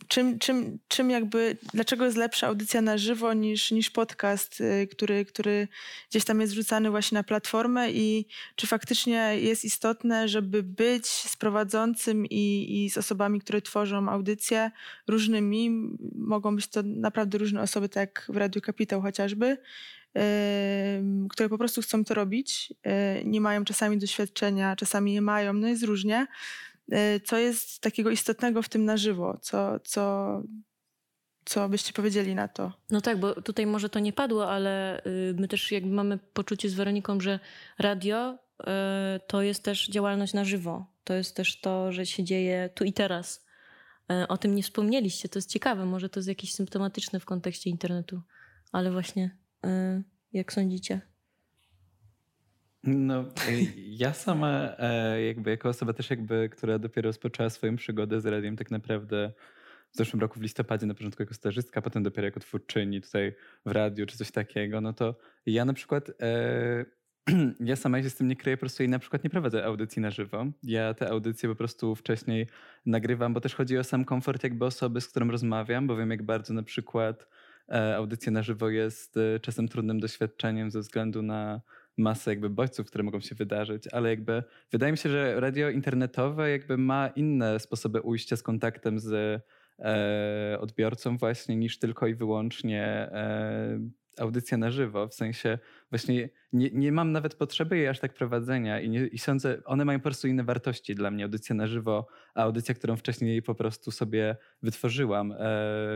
czym, czym, czym jakby, dlaczego jest lepsza audycja na żywo niż, niż podcast, e, który, który gdzieś tam jest wrzucany właśnie na platformę i czy faktycznie jest istotne, żeby być z prowadzącym i, i z osobami, które tworzą audycje różnymi. Mogą być to naprawdę różne osoby, tak jak w Radiu Kapitał chociażby, które po prostu chcą to robić. E, nie mają czasami doświadczenia, czasami je mają, no jest różnie. Y, co jest takiego istotnego w tym na żywo? Co, co, co byście powiedzieli na to? No tak, bo tutaj może to nie padło, ale y, my też jakby mamy poczucie z Weroniką, że radio y, to jest też działalność na żywo. To jest też to, że się dzieje tu i teraz. O tym nie wspomnieliście, to jest ciekawe, może to jest jakieś symptomatyczne w kontekście internetu, ale właśnie jak sądzicie? No, ja sama e, jakby jako osoba też jakby, która dopiero rozpoczęła swoją przygodę z radiem tak naprawdę w zeszłym roku w listopadzie na początku jako stażystka, potem dopiero jako twórczyni tutaj w radiu czy coś takiego, no to ja na przykład e, ja sama się z tym nie kryję, po prostu i na przykład nie prowadzę audycji na żywo. Ja te audycje po prostu wcześniej nagrywam, bo też chodzi o sam komfort jakby osoby, z którą rozmawiam, bo wiem jak bardzo na przykład e, audycja na żywo jest czasem trudnym doświadczeniem ze względu na masę jakby bodźców, które mogą się wydarzyć, ale jakby wydaje mi się, że radio internetowe jakby ma inne sposoby ujścia z kontaktem z e, odbiorcą właśnie niż tylko i wyłącznie e, audycja na żywo. W sensie właśnie nie, nie mam nawet potrzeby jej aż tak prowadzenia i, nie, i sądzę, one mają po prostu inne wartości dla mnie. Audycja na żywo, a audycja, którą wcześniej po prostu sobie wytworzyłam e,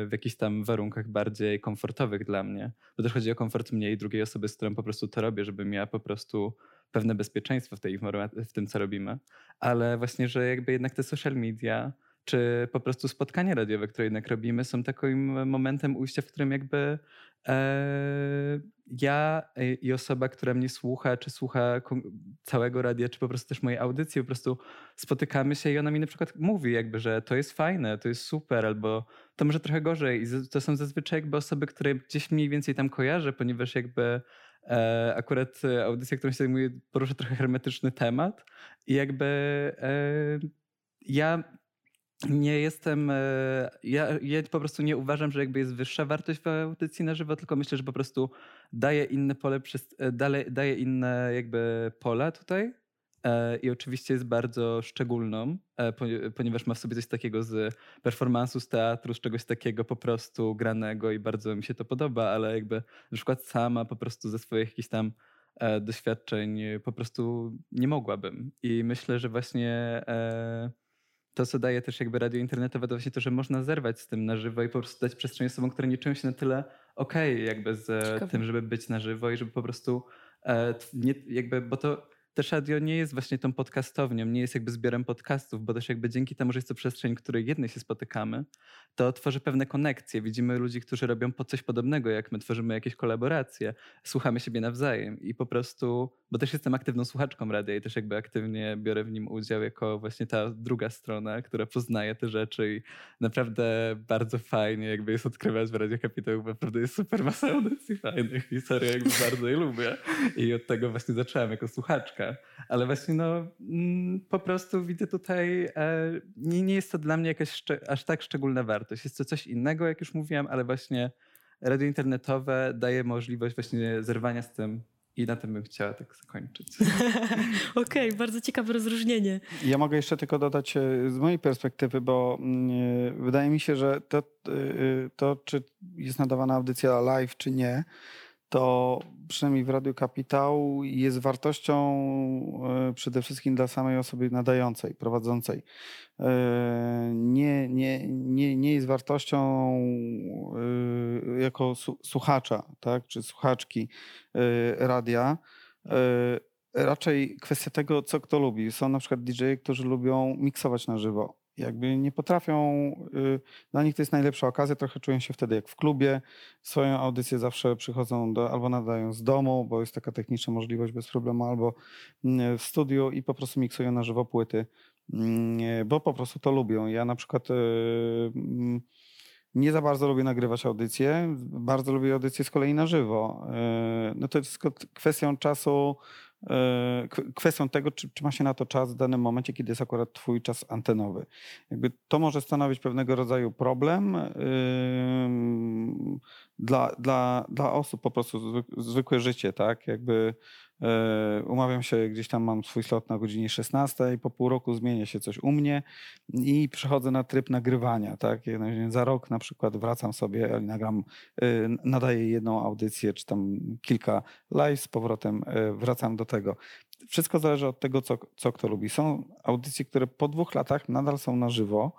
w jakichś tam warunkach bardziej komfortowych dla mnie. Bo też chodzi o komfort mnie i drugiej osoby, z którą po prostu to robię, żeby miała po prostu pewne bezpieczeństwo w, tej, w tym, co robimy. Ale właśnie, że jakby jednak te social media czy po prostu spotkania radiowe, które jednak robimy, są takim momentem ujścia, w którym jakby e, ja i osoba, która mnie słucha, czy słucha całego radia, czy po prostu też mojej audycji, po prostu spotykamy się i ona mi na przykład mówi jakby, że to jest fajne, to jest super, albo to może trochę gorzej. I to są zazwyczaj jakby osoby, które gdzieś mniej więcej tam kojarzę, ponieważ jakby e, akurat audycja, którą się zajmuję, porusza trochę hermetyczny temat i jakby e, ja nie jestem, e, ja, ja po prostu nie uważam, że jakby jest wyższa wartość w audycji na żywo, tylko myślę, że po prostu daje inne pole, e, daje, daje inne jakby pola tutaj e, i oczywiście jest bardzo szczególną, ponieważ ma w sobie coś takiego z performansu, z teatru, z czegoś takiego po prostu granego i bardzo mi się to podoba, ale jakby na przykład sama po prostu ze swoich jakichś tam doświadczeń po prostu nie mogłabym. I myślę, że właśnie to, co daje też jakby radio internetowe, to właśnie to, że można zerwać z tym na żywo i po prostu dać przestrzeń osobom, które nie czują się na tyle okej okay, jakby z Ciekawe. tym, żeby być na żywo i żeby po prostu e, nie, jakby, bo to też radio nie jest właśnie tą podcastownią, nie jest jakby zbiorem podcastów, bo też jakby dzięki temu, że jest to przestrzeń, w której jednej się spotykamy, to tworzy pewne konekcje. Widzimy ludzi, którzy robią po coś podobnego, jak my tworzymy jakieś kolaboracje, słuchamy siebie nawzajem i po prostu, bo też jestem aktywną słuchaczką radia i też jakby aktywnie biorę w nim udział jako właśnie ta druga strona, która poznaje te rzeczy i naprawdę bardzo fajnie jakby jest odkrywać w Radio Kapitał, naprawdę jest super masa audycji fajnych i serio jakby bardzo je lubię i od tego właśnie zacząłem jako słuchaczka, ale właśnie no mm, po prostu widzę tutaj, e, nie, nie jest to dla mnie jakaś aż tak szczególna wartość, jest to coś innego, jak już mówiłem, ale właśnie radio internetowe daje możliwość właśnie zerwania z tym i na tym bym chciała tak zakończyć. Okej, okay, bardzo ciekawe rozróżnienie. Ja mogę jeszcze tylko dodać e, z mojej perspektywy, bo mm, e, wydaje mi się, że to, to czy jest nadawana audycja live, czy nie, to przynajmniej w Radiu Kapitał jest wartością przede wszystkim dla samej osoby nadającej, prowadzącej. Nie, nie, nie, nie jest wartością jako słuchacza, tak, czy słuchaczki radia. Raczej kwestia tego, co kto lubi. Są na przykład DJ, którzy lubią miksować na żywo jakby nie potrafią, y, dla nich to jest najlepsza okazja, trochę czują się wtedy jak w klubie, swoją audycję zawsze przychodzą do, albo nadają z domu, bo jest taka techniczna możliwość bez problemu, albo mm, w studiu i po prostu miksują na żywo płyty, mm, bo po prostu to lubią. Ja na przykład y, mm, nie za bardzo lubię nagrywać audycje, bardzo lubię audycje z kolei na żywo. Y, no to jest kwestią czasu, kwestią tego, czy, czy, ma się na to czas w danym momencie, kiedy jest akurat twój czas antenowy. Jakby to może stanowić pewnego rodzaju problem dla, dla, dla osób po prostu zwykłe życie, tak? Jakby E, umawiam się, gdzieś tam mam swój slot na godzinie 16, po pół roku zmienia się coś u mnie i przechodzę na tryb nagrywania. Tak? Za rok na przykład wracam sobie, nagram, e, nadaję jedną audycję, czy tam kilka live, z powrotem e, wracam do tego. Wszystko zależy od tego, co, co kto lubi. Są audycje, które po dwóch latach nadal są na żywo.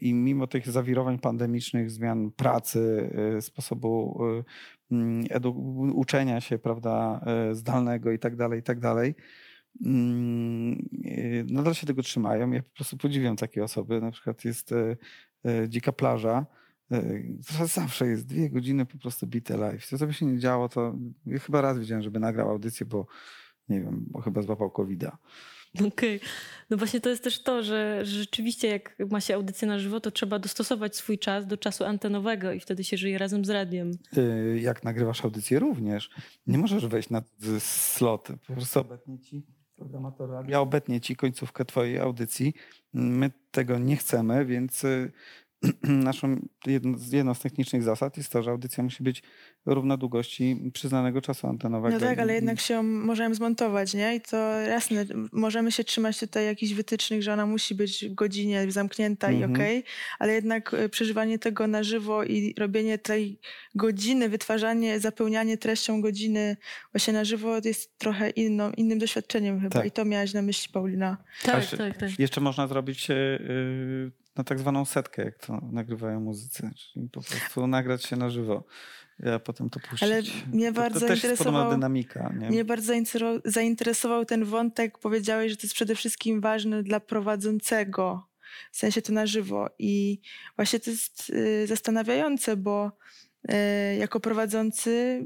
I mimo tych zawirowań pandemicznych, zmian pracy, sposobu Mm, uczenia się, prawda, e, zdalnego i tak dalej, i tak dalej. Mm, e, nadal się tego trzymają. Ja po prostu podziwiam takie osoby. Na przykład jest e, Dzika Plaża, zawsze jest dwie godziny po prostu bite live. Co by się nie działo, to ja chyba raz widziałem, żeby nagrał audycję, bo nie wiem, bo chyba złapał covid -a. Okej. Okay. No właśnie to jest też to, że, że rzeczywiście jak ma się audycję na żywo, to trzeba dostosować swój czas do czasu antenowego i wtedy się żyje razem z radiem. Y, jak nagrywasz audycję również, nie możesz wejść na slot. Po prostu obetnie ci programator radia, obetnie ci końcówkę twojej audycji. My tego nie chcemy, więc y, naszą jedną, jedną z technicznych zasad jest to, że audycja musi być równa długości przyznanego czasu antenowego. No tak, ale jednak się możemy zmontować, nie? I to jasne, możemy się trzymać tutaj jakichś wytycznych, że ona musi być w godzinie zamknięta i mhm. okej, okay, ale jednak e, przeżywanie tego na żywo i robienie tej godziny, wytwarzanie, zapełnianie treścią godziny właśnie na żywo jest trochę inną, innym doświadczeniem chyba. Tak. I to miałaś na myśli, Paulina. Tak, tak, tak. Jeszcze można zrobić yy, na tak zwaną setkę, jak to nagrywają muzycy, czyli po prostu nagrać się na żywo. Ja potem to puścić. Ale mnie to, bardzo to zainteresował, dynamika. Nie? Mnie bardzo zainteresował ten wątek. Powiedziałeś, że to jest przede wszystkim ważne dla prowadzącego, w sensie to na żywo. I właśnie to jest y, zastanawiające, bo y, jako prowadzący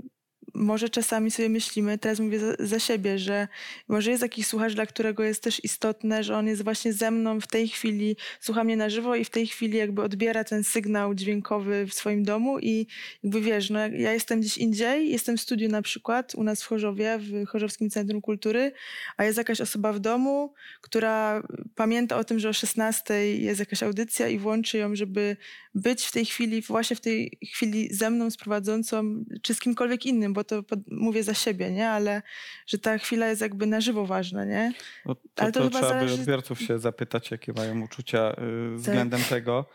może czasami sobie myślimy, teraz mówię za, za, siebie, że może jest jakiś słuchacz, dla którego jest też istotne, że on jest właśnie ze mną w tej chwili, słucha mnie na żywo i w tej chwili jakby odbiera ten sygnał dźwiękowy w swoim domu i jakby wiesz, no ja jestem gdzieś indziej, jestem w studiu na przykład u nas w Chorzowie, w Chorzowskim Centrum Kultury, a jest jakaś osoba w domu, która pamięta o tym, że o 16 jest jakaś audycja i włączy ją, żeby być w tej chwili, właśnie w tej chwili ze mną, z prowadzącą, czy z kimkolwiek innym, bo to mówię za siebie, nie? Ale że ta chwila jest jakby na żywo ważna, nie? No to, Ale to, to trzeba zależy... by odbiorców się zapytać, jakie mają uczucia y, względem tak. tego.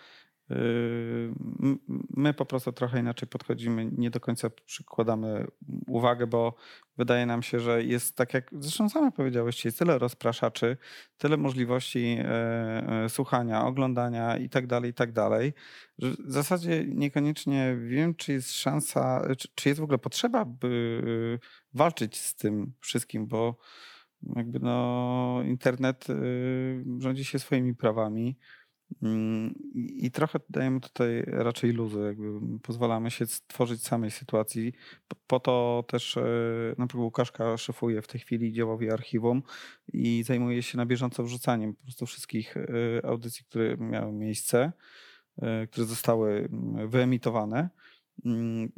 Y, my po prostu trochę inaczej podchodzimy, nie do końca przykładamy uwagę, bo wydaje nam się, że jest tak jak zresztą same powiedziałeś, jest tyle rozpraszaczy, tyle możliwości e, e, słuchania, oglądania i tak dalej, i tak dalej, że w zasadzie niekoniecznie wiem, czy jest szansa, czy, jest w ogóle potrzeba, by walczyć z tym wszystkim, bo jakby no, internet rządzi się swoimi prawami. Mm, I trochę dajemy tutaj raczej luzu, jakby pozwalamy się stworzyć samej sytuacji. Po to też na przykład Łukaszka szefuje w tej chwili działowi archiwum i zajmuje się na bieżąco wrzucaniem po prostu wszystkich audycji, które miały miejsce, które zostały mm, wyemitowane mm,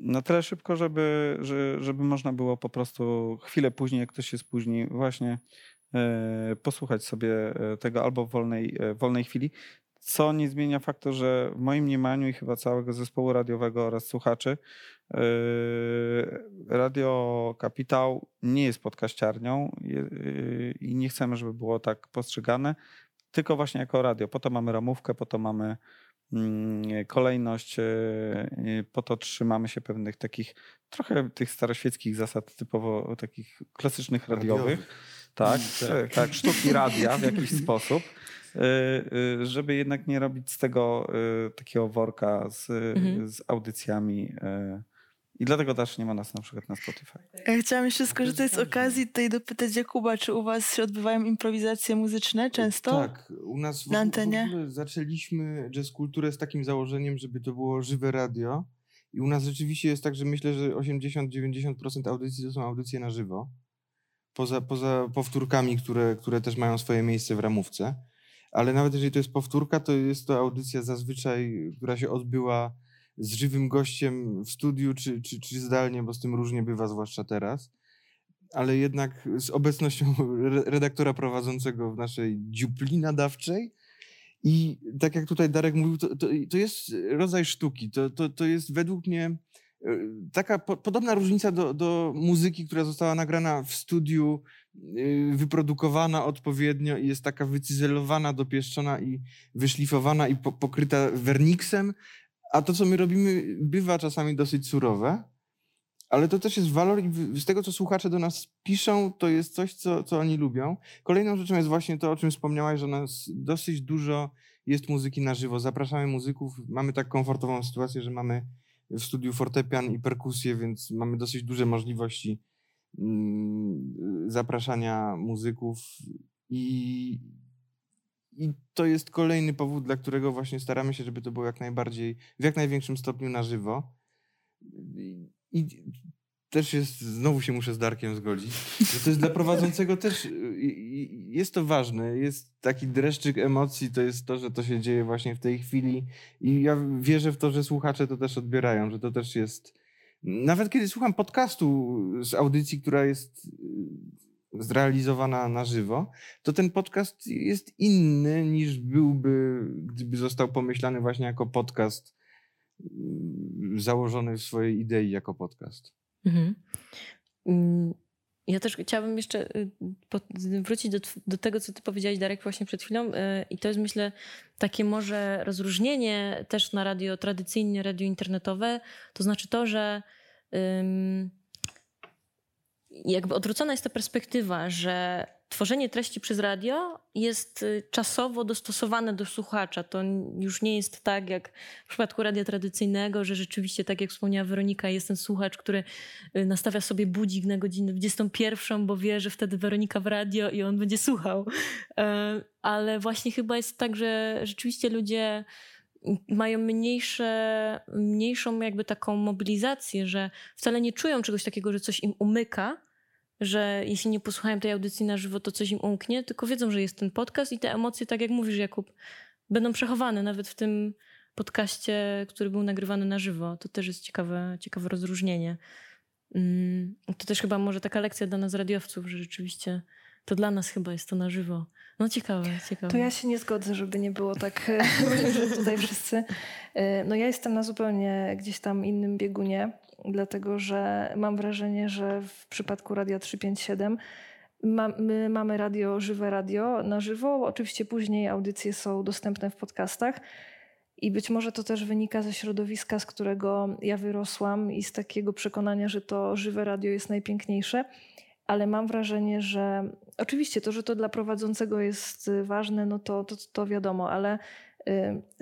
na tyle szybko, żeby, żeby można było po prostu chwilę później, jak ktoś się spóźni, właśnie E, posłuchać sobie e, tego albo w wolnej, e, wolnej chwili. Co nie zmienia faktu, że w moim mniemaniu i chyba całego zespołu radiowego oraz słuchaczy, Radio Kapitał nie jest podkaściarnią i nie chcemy, żeby było tak postrzegane, tylko właśnie jako radio. Po to mamy ramówkę, po to mamy mm, kolejność, po to trzymamy się pewnych takich trochę tych staroświeckich zasad typowo takich klasycznych radiowych. radiowych tak, tak, tak, sztuki radia w jakiś sposób, y, y, żeby jednak nie robić z tego y, takiego worka z, mhm. z audycjami. I dlatego też nie ma nas na przykład na Spotify. Ja chciałam jeszcze skorzystać z okazji tutaj dopytać Jakuba, czy u was się odbywają improwizacje muzyczne często? Tak, u nas w, na antenie? w ogóle zaczęliśmy jazz kulturę z takim założeniem, żeby to było żywe radio. I u nas rzeczywiście jest tak, że myślę, że 80-90% audycji to są audycje na żywo poza, poza powtórkami, które, które też mają swoje miejsce w ramówce. Ale nawet jeżeli to jest powtórka, to jest to audycja zazwyczaj, która się odbyła z żywym gościem w studiu czy, czy, czy zdalnie, bo z tym różnie bywa, zwłaszcza teraz. Ale jednak z obecnością redaktora prowadzącego w naszej dziupli nadawczej. I tak jak tutaj Darek mówił, to, to, to jest rodzaj sztuki. To, to, to jest według mnie taka po, podobna różnica do, do muzyki, która została nagrana w studiu, y, wyprodukowana odpowiednio i jest taka wycyzelowana, dopieszczona i wyszlifowana i po, pokryta werniksem, a to, co my robimy, bywa czasami dosyć surowe, ale to też jest walor i z tego, co słuchacze do nas piszą, to jest coś, co, co oni lubią. Kolejną rzeczą jest właśnie to, o czym wspomniałaś, że nas dosyć dużo jest muzyki na żywo. Zapraszamy muzyków, mamy tak komfortową sytuację, że mamy w studiu fortepian i perkusję, więc mamy dosyć duże możliwości mm, zapraszania muzyków i, i to jest kolejny powód, dla którego właśnie staramy się, żeby to było jak najbardziej, w jak największym stopniu na żywo. I też jest, znowu się muszę z Darkiem zgodzić, że to jest dla prowadzącego też, jest to ważne, jest taki dreszczyk emocji, to jest to, że to się dzieje właśnie w tej chwili i ja wierzę w to, że słuchacze to też odbierają, że to też jest, nawet kiedy słucham podcastu z audycji, która jest y, zrealizowana na żywo, to ten podcast jest inny niż byłby, gdyby został pomyślany właśnie jako podcast y, założony w swojej idei jako podcast. Mhm. Mm, ja też chciałabym jeszcze y, wrócić do, do tego, co ty powiedziałeś, Darek, właśnie przed chwilą. Y, I to jest, myślę, takie może rozróżnienie też na radio tradycyjne, radio internetowe. To znaczy to, że jakby odwrócona jest ta perspektywa, że tworzenie treści przez radio jest y, czasowo dostosowane do słuchacza. To już nie jest tak jak w przypadku radia tradycyjnego, że rzeczywiście, tak jak wspomniała Weronika, jest ten słuchacz, który y, nastawia sobie budzik na godzinę 21, bo wie, że wtedy Weronika w radio i on będzie słuchał. E, ale właśnie chyba jest tak, że rzeczywiście ludzie mają mniejsze, mniejszą jakby taką mobilizację, że wcale nie czują czegoś takiego, że coś im umyka, że jeśli nie posłuchają tej audycji na żywo, to coś im umknie, tylko wiedzą, że jest ten podcast i te emocje, tak jak mówisz, Jakub, będą przechowane nawet w tym podcaście, który był nagrywany na żywo. To też jest ciekawe, ciekawe rozróżnienie. Mm, to też chyba może taka lekcja dla nas radiowców, że rzeczywiście to dla nas chyba jest to na żywo. No ciekawe, ciekawe. To ja się nie zgodzę, żeby nie było tak, że tutaj wszyscy. E, no ja jestem na zupełnie gdzieś tam innym biegunie dlatego że mam wrażenie, że w przypadku Radia 357 my mamy radio, żywe radio na żywo. Oczywiście później audycje są dostępne w podcastach. I być może to też wynika ze środowiska, z którego ja wyrosłam i z takiego przekonania, że to żywe radio jest najpiękniejsze. Ale mam wrażenie, że oczywiście to, że to dla prowadzącego jest ważne, no to, to, to wiadomo, ale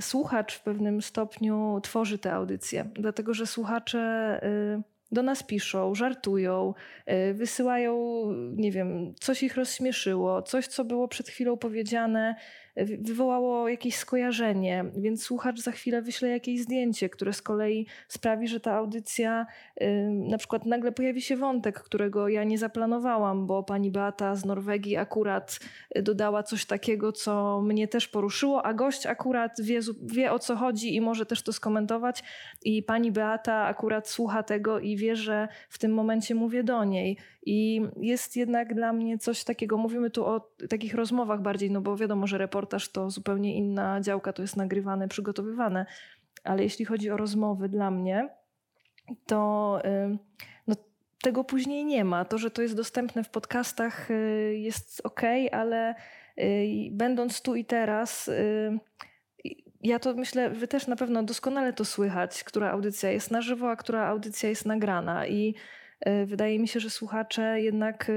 słuchacz w pewnym stopniu tworzy te audycje, dlatego że słuchacze do nas piszą, żartują, y, wysyłają, nie wiem, coś ich rozśmieszyło, coś, co było przed chwilą powiedziane, wywołało jakieś skojarzenie, więc słuchacz za chwilę wyśle jakieś zdjęcie, które z kolei sprawi, że ta audycja, na przykład nagle pojawi się wątek, którego ja nie zaplanowałam, bo pani Beata z Norwegii akurat y, dodała coś takiego, co mnie też poruszyło, a gość akurat wie, wie o co chodzi i może też to skomentować. I pani Beata akurat słucha tego i wie, że w tym momencie mówię do niej. I jest jednak dla mnie coś takiego, mówimy tu o takich rozmowach bardziej, no bo wiadomo, że reportaż to zupełnie inna działka, to jest nagrywane, przygotowywane. Ale jeśli chodzi o rozmowy dla mnie, to no, tego później nie ma. To, że to jest dostępne w podcastach y, jest ok, ale y, będąc tu i teraz, y, ja to myślę, wy też na pewno doskonale to słychać, która audycja jest na żywo, a która audycja jest nagrana. I wydaje mi się, że słuchacze jednak,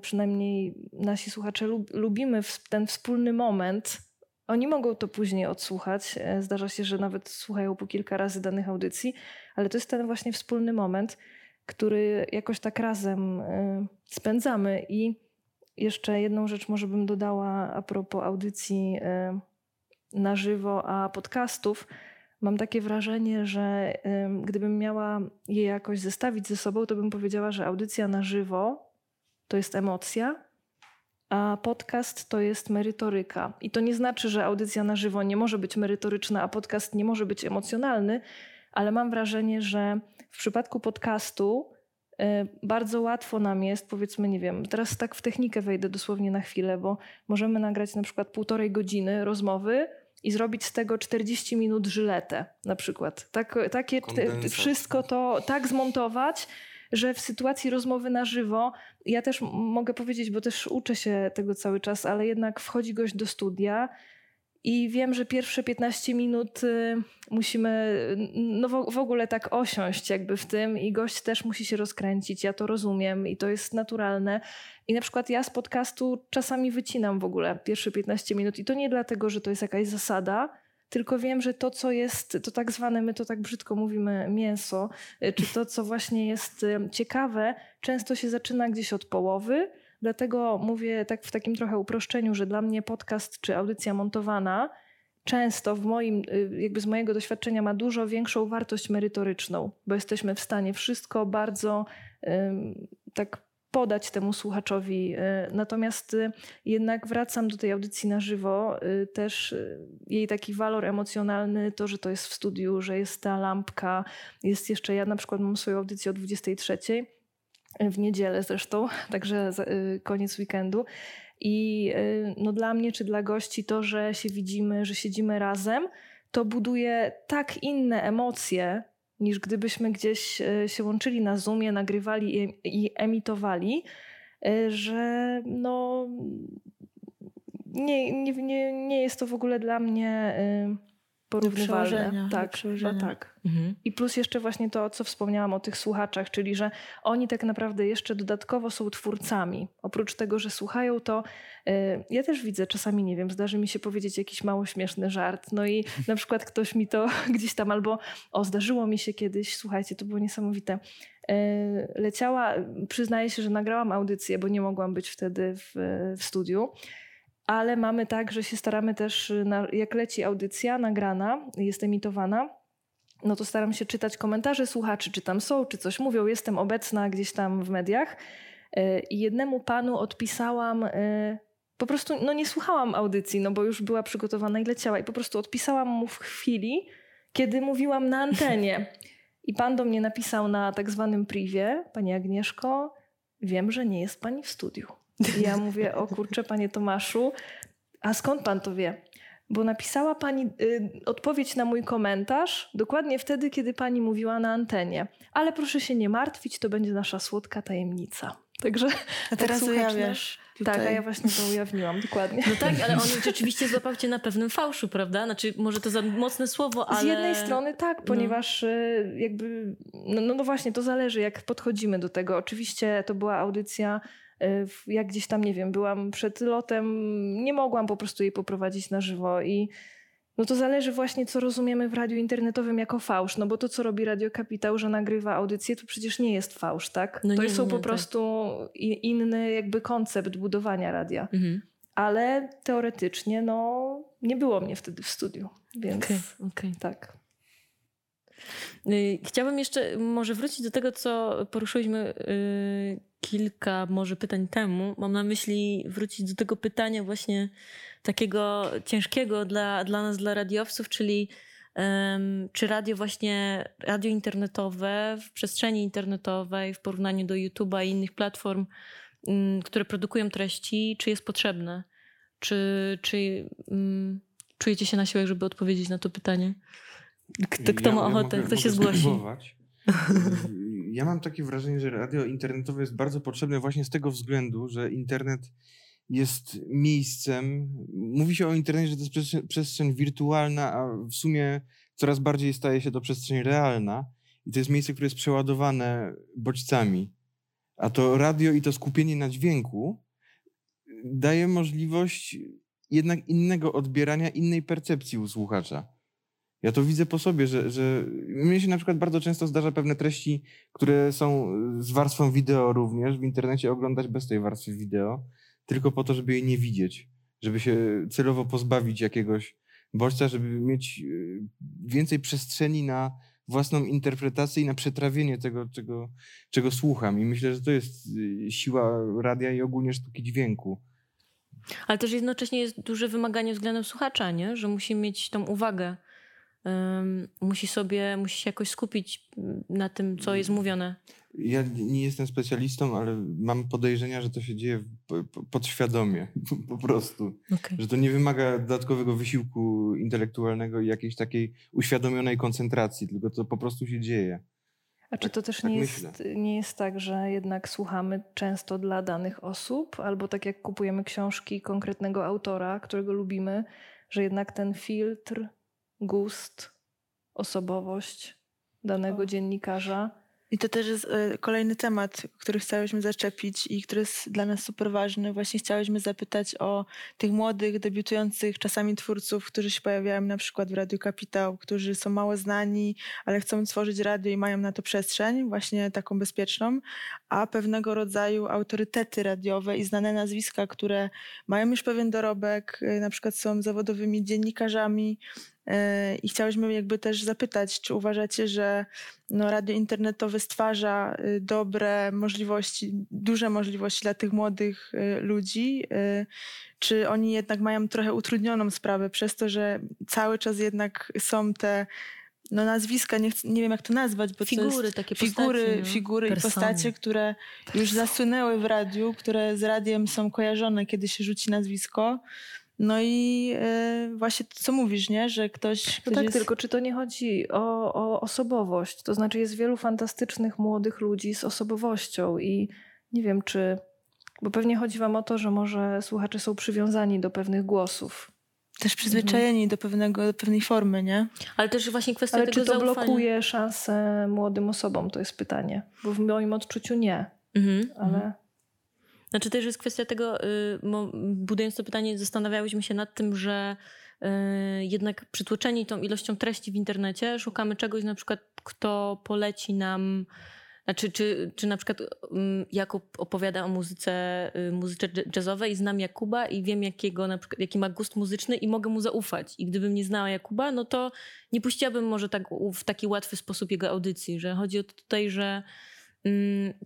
przynajmniej nasi słuchacze, lubimy ten wspólny moment. Oni mogą to później odsłuchać. Zdarza się, że nawet słuchają po kilka razy danych audycji, ale to jest ten właśnie wspólny moment, który jakoś tak razem spędzamy. I jeszcze jedną rzecz może bym dodała a propos audycji na żywo, a podcastów Mam takie wrażenie, że gdybym miała je jakoś zestawić ze sobą, to bym powiedziała, że audycja na żywo to jest emocja, a podcast to jest merytoryka. I to nie znaczy, że audycja na żywo nie może być merytoryczna, a podcast nie może być emocjonalny, ale mam wrażenie, że w przypadku podcastu y, bardzo łatwo nam jest, powiedzmy, nie wiem, teraz tak w technikę wejdę dosłownie na chwilę, bo możemy nagrać na przykład półtorej godziny rozmowy, i zrobić z tego 40 minut żyletę na przykład. Tak, takie wszystko to tak zmontować, że w sytuacji rozmowy na żywo, ja też mogę powiedzieć, bo też uczę się tego cały czas, ale jednak wchodzi gość do studia, i wiem, że pierwsze 15 minut y, musimy no w ogóle tak osiąść jakby w tym i gość też musi się rozkręcić. Ja to rozumiem i to jest naturalne. I na przykład ja z podcastu czasami wycinam w ogóle pierwsze 15 minut i to nie dlatego, że to jest jakaś zasada, tylko wiem, że to, co jest, to tak zwane, my to tak brzydko mówimy, mięso, y, czy to, co właśnie jest y, ciekawe, często się zaczyna gdzieś od połowy. Dlatego mówię tak w takim trochę uproszczeniu, że dla mnie podcast czy audycja montowana często w moim, y, jakby z mojego doświadczenia ma dużo większą wartość merytoryczną, bo jesteśmy w stanie wszystko bardzo tak podać temu słuchaczowi. Y, natomiast y, jednak wracam do tej audycji na żywo, też jej taki walor emocjonalny, to, że to jest w studiu, że jest ta lampka, jest jeszcze, ja na przykład mam swoją audycję o 23 w niedzielę zresztą, także koniec weekendu. I no dla mnie czy dla gości to, że się widzimy, że siedzimy razem, to buduje tak inne emocje, niż gdybyśmy gdzieś y, się łączyli na Zoomie, nagrywali i emitowali, że no nie, nie, nie, nie jest to w ogóle dla mnie porównywalne. Tak, o tak. Mhm. I plus jeszcze właśnie to, co wspomniałam o tych słuchaczach, czyli że oni tak naprawdę jeszcze dodatkowo są twórcami. Oprócz tego, że słuchają, to yy, ja też widzę czasami, nie wiem, zdarzy mi się powiedzieć jakiś mało śmieszny żart. No i na przykład ktoś mi to gdzieś tam albo, o, zdarzyło mi się kiedyś, słuchajcie, to było niesamowite. Yy, leciała, przyznaję się, że nagrałam audycję, bo nie mogłam być wtedy w, w studiu ale mamy tak, że się staramy też, y, jak leci audycja nagrana, jest emitowana, no to staram się czytać komentarze słuchaczy, czy tam są, czy coś mówią. Jestem obecna gdzieś tam w mediach. Y, I jednemu panu odpisałam, y, po prostu no nie słuchałam audycji, no bo już była przygotowana i leciała. I po prostu odpisałam mu w chwili, kiedy mówiłam na antenie. I pan do mnie napisał na tak zwanym privie, pani Agnieszko, wiem, że nie jest pani w studiu. I ja mówię, o kurczę, panie Tomaszu, a skąd pan to wie? Bo napisała pani y, odpowiedź na mój komentarz dokładnie wtedy, kiedy pani mówiła na antenie. Ale proszę się nie martwić, to będzie nasza słodka tajemnica. Także a teraz tak ujawniasz. Tak, a ja właśnie to ujawniłam, dokładnie. No tak, ale on rzeczywiście złapał cię na pewnym fałszu, prawda? Znaczy, może to za mocne słowo, ale... Z jednej strony tak, no. ponieważ no. jakby, no, no właśnie, to zależy jak podchodzimy do tego. Oczywiście to była audycja Y, jak gdzieś tam, nie wiem, byłam przed lotem, nie mogłam po prostu jej poprowadzić na żywo i No to zależy właśnie, co rozumiemy w radiu internetowym jako fałsz. No bo to, co robi Radio Kapitał, że nagrywa audycję, to przecież nie jest fałsz, tak? No to nie, są nie, po tak. prostu inny jakby koncept budowania radia. Mhm. Ale teoretycznie, no, nie było mnie wtedy w studiu, więc Okej, okej. tak. Y, Chciałabym jeszcze może wrócić do tego, co poruszyliśmy y, kilka może pytań temu. Mam na myśli wrócić do tego pytania właśnie takiego ciężkiego dla, dla nas, dla radiowców, czyli czy radio właśnie, radio internetowe w przestrzeni internetowej w porównaniu do YouTube'a i innych platform, mm, które produkują treści, czy jest potrzebne? Czy, czy mm, czujecie się na siłach, żeby odpowiedzieć na to pytanie? Kto, kto Ja- ma ja ochotę? mogę- kto się zgłosi? Ja mam takie wrażenie, że radio internetowe jest bardzo potrzebne właśnie z tego względu, że internet jest miejscem. Mówi się o internecie, że to jest przestrzeń, przestrzeń wirtualna, a w sumie coraz bardziej staje się to przestrzeń realna. I to jest miejsce, które jest przeładowane bodźcami. A to radio i to skupienie na dźwięku daje możliwość jednak innego odbierania, innej percepcji u słuchacza. Ja to widzę po sobie, że, że mnie się na przykład bardzo często zdarza pewne treści, które są z warstwą wideo również w internecie oglądać bez tej warstwy wideo, tylko po to, żeby jej nie widzieć, żeby się celowo pozbawić jakiegoś bodźca, żeby mieć y, więcej przestrzeni na własną interpretację i na przetrawienie tego, czego, czego słucham. I myślę, że to jest y, siła radia i ogólnie sztuki dźwięku. Ale też jednocześnie jest duże wymaganie względem słuchacza, nie? że musi mieć tą uwagę. Musi sobie, musi się jakoś skupić mm, na tym, co jest mówione. Ja nie jestem specjalistą, ale mam podejrzenia, że to się dzieje podświadomie, po prostu. Okay. Że to nie wymaga dodatkowego wysiłku intelektualnego i jakiejś takiej uświadomionej koncentracji, tylko to po prostu się dzieje. A czy Tak- to też tak nie, myślę. jest, nie jest tak, że jednak słuchamy często dla danych osób, albo tak jak kupujemy książki konkretnego autora, którego lubimy, że jednak ten filtr, gust, osobowość danego O. dziennikarza. I to też jest e, kolejny temat, który chciałyśmy zaczepić i który jest dla nas super ważny. Właśnie chciałyśmy zapytać o tych młodych, debiutujących czasami twórców, którzy się pojawiają na przykład w Radiu Kapitał, którzy są mało znani, ale chcą tworzyć radio i mają na to przestrzeń, właśnie taką bezpieczną, a pewnego rodzaju autorytety radiowe i znane nazwiska, które mają już pewien dorobek, e, na przykład są zawodowymi dziennikarzami, I chciałyśmy jakby też zapytać, czy uważacie, że no, radio internetowe stwarza y, dobre możliwości, duże możliwości dla tych młodych y, ludzi, y, czy oni jednak mają trochę utrudnioną sprawę przez to, że cały czas jednak są te no, nazwiska, nie, chcę, nie wiem jak to nazwać, bo to Figury, takie figury, postaci, no. figury i Persony. postacie, które już zasłynęły w radiu, które z radiem są kojarzone, kiedy się rzuci nazwisko. No i e, właśnie to, co mówisz, nie? Że ktoś, No ktoś tak, jest... tylko czy to nie chodzi o, o osobowość? To znaczy jest wielu fantastycznych młodych ludzi z osobowością i nie wiem, czy... Bo pewnie chodzi wam o to, że może słuchacze są przywiązani do pewnych głosów. też przyzwyczajeni do, pewnego, do pewnej formy, nie? Ale też właśnie kwestia Ale tego czy to zaufania. blokuje szansę młodym osobom? To jest pytanie. Bo w moim odczuciu nie, Mhm, ale... Znaczy też jest kwestia tego, y, budując to pytanie, zastanawiałyśmy się nad tym, że y, jednak przytłoczeni tą ilością treści w internecie szukamy czegoś na przykład, kto poleci nam, znaczy czy, czy na przykład mm, Jakub opowiada o muzyce, y, muzyce jazzowej i znam Jakuba i wiem jakiego, na przykład, jaki ma gust muzyczny i mogę mu zaufać. I gdybym nie znała Jakuba, no to nie puściłabym może tak w taki łatwy sposób jego audycji, że chodzi o to tutaj, że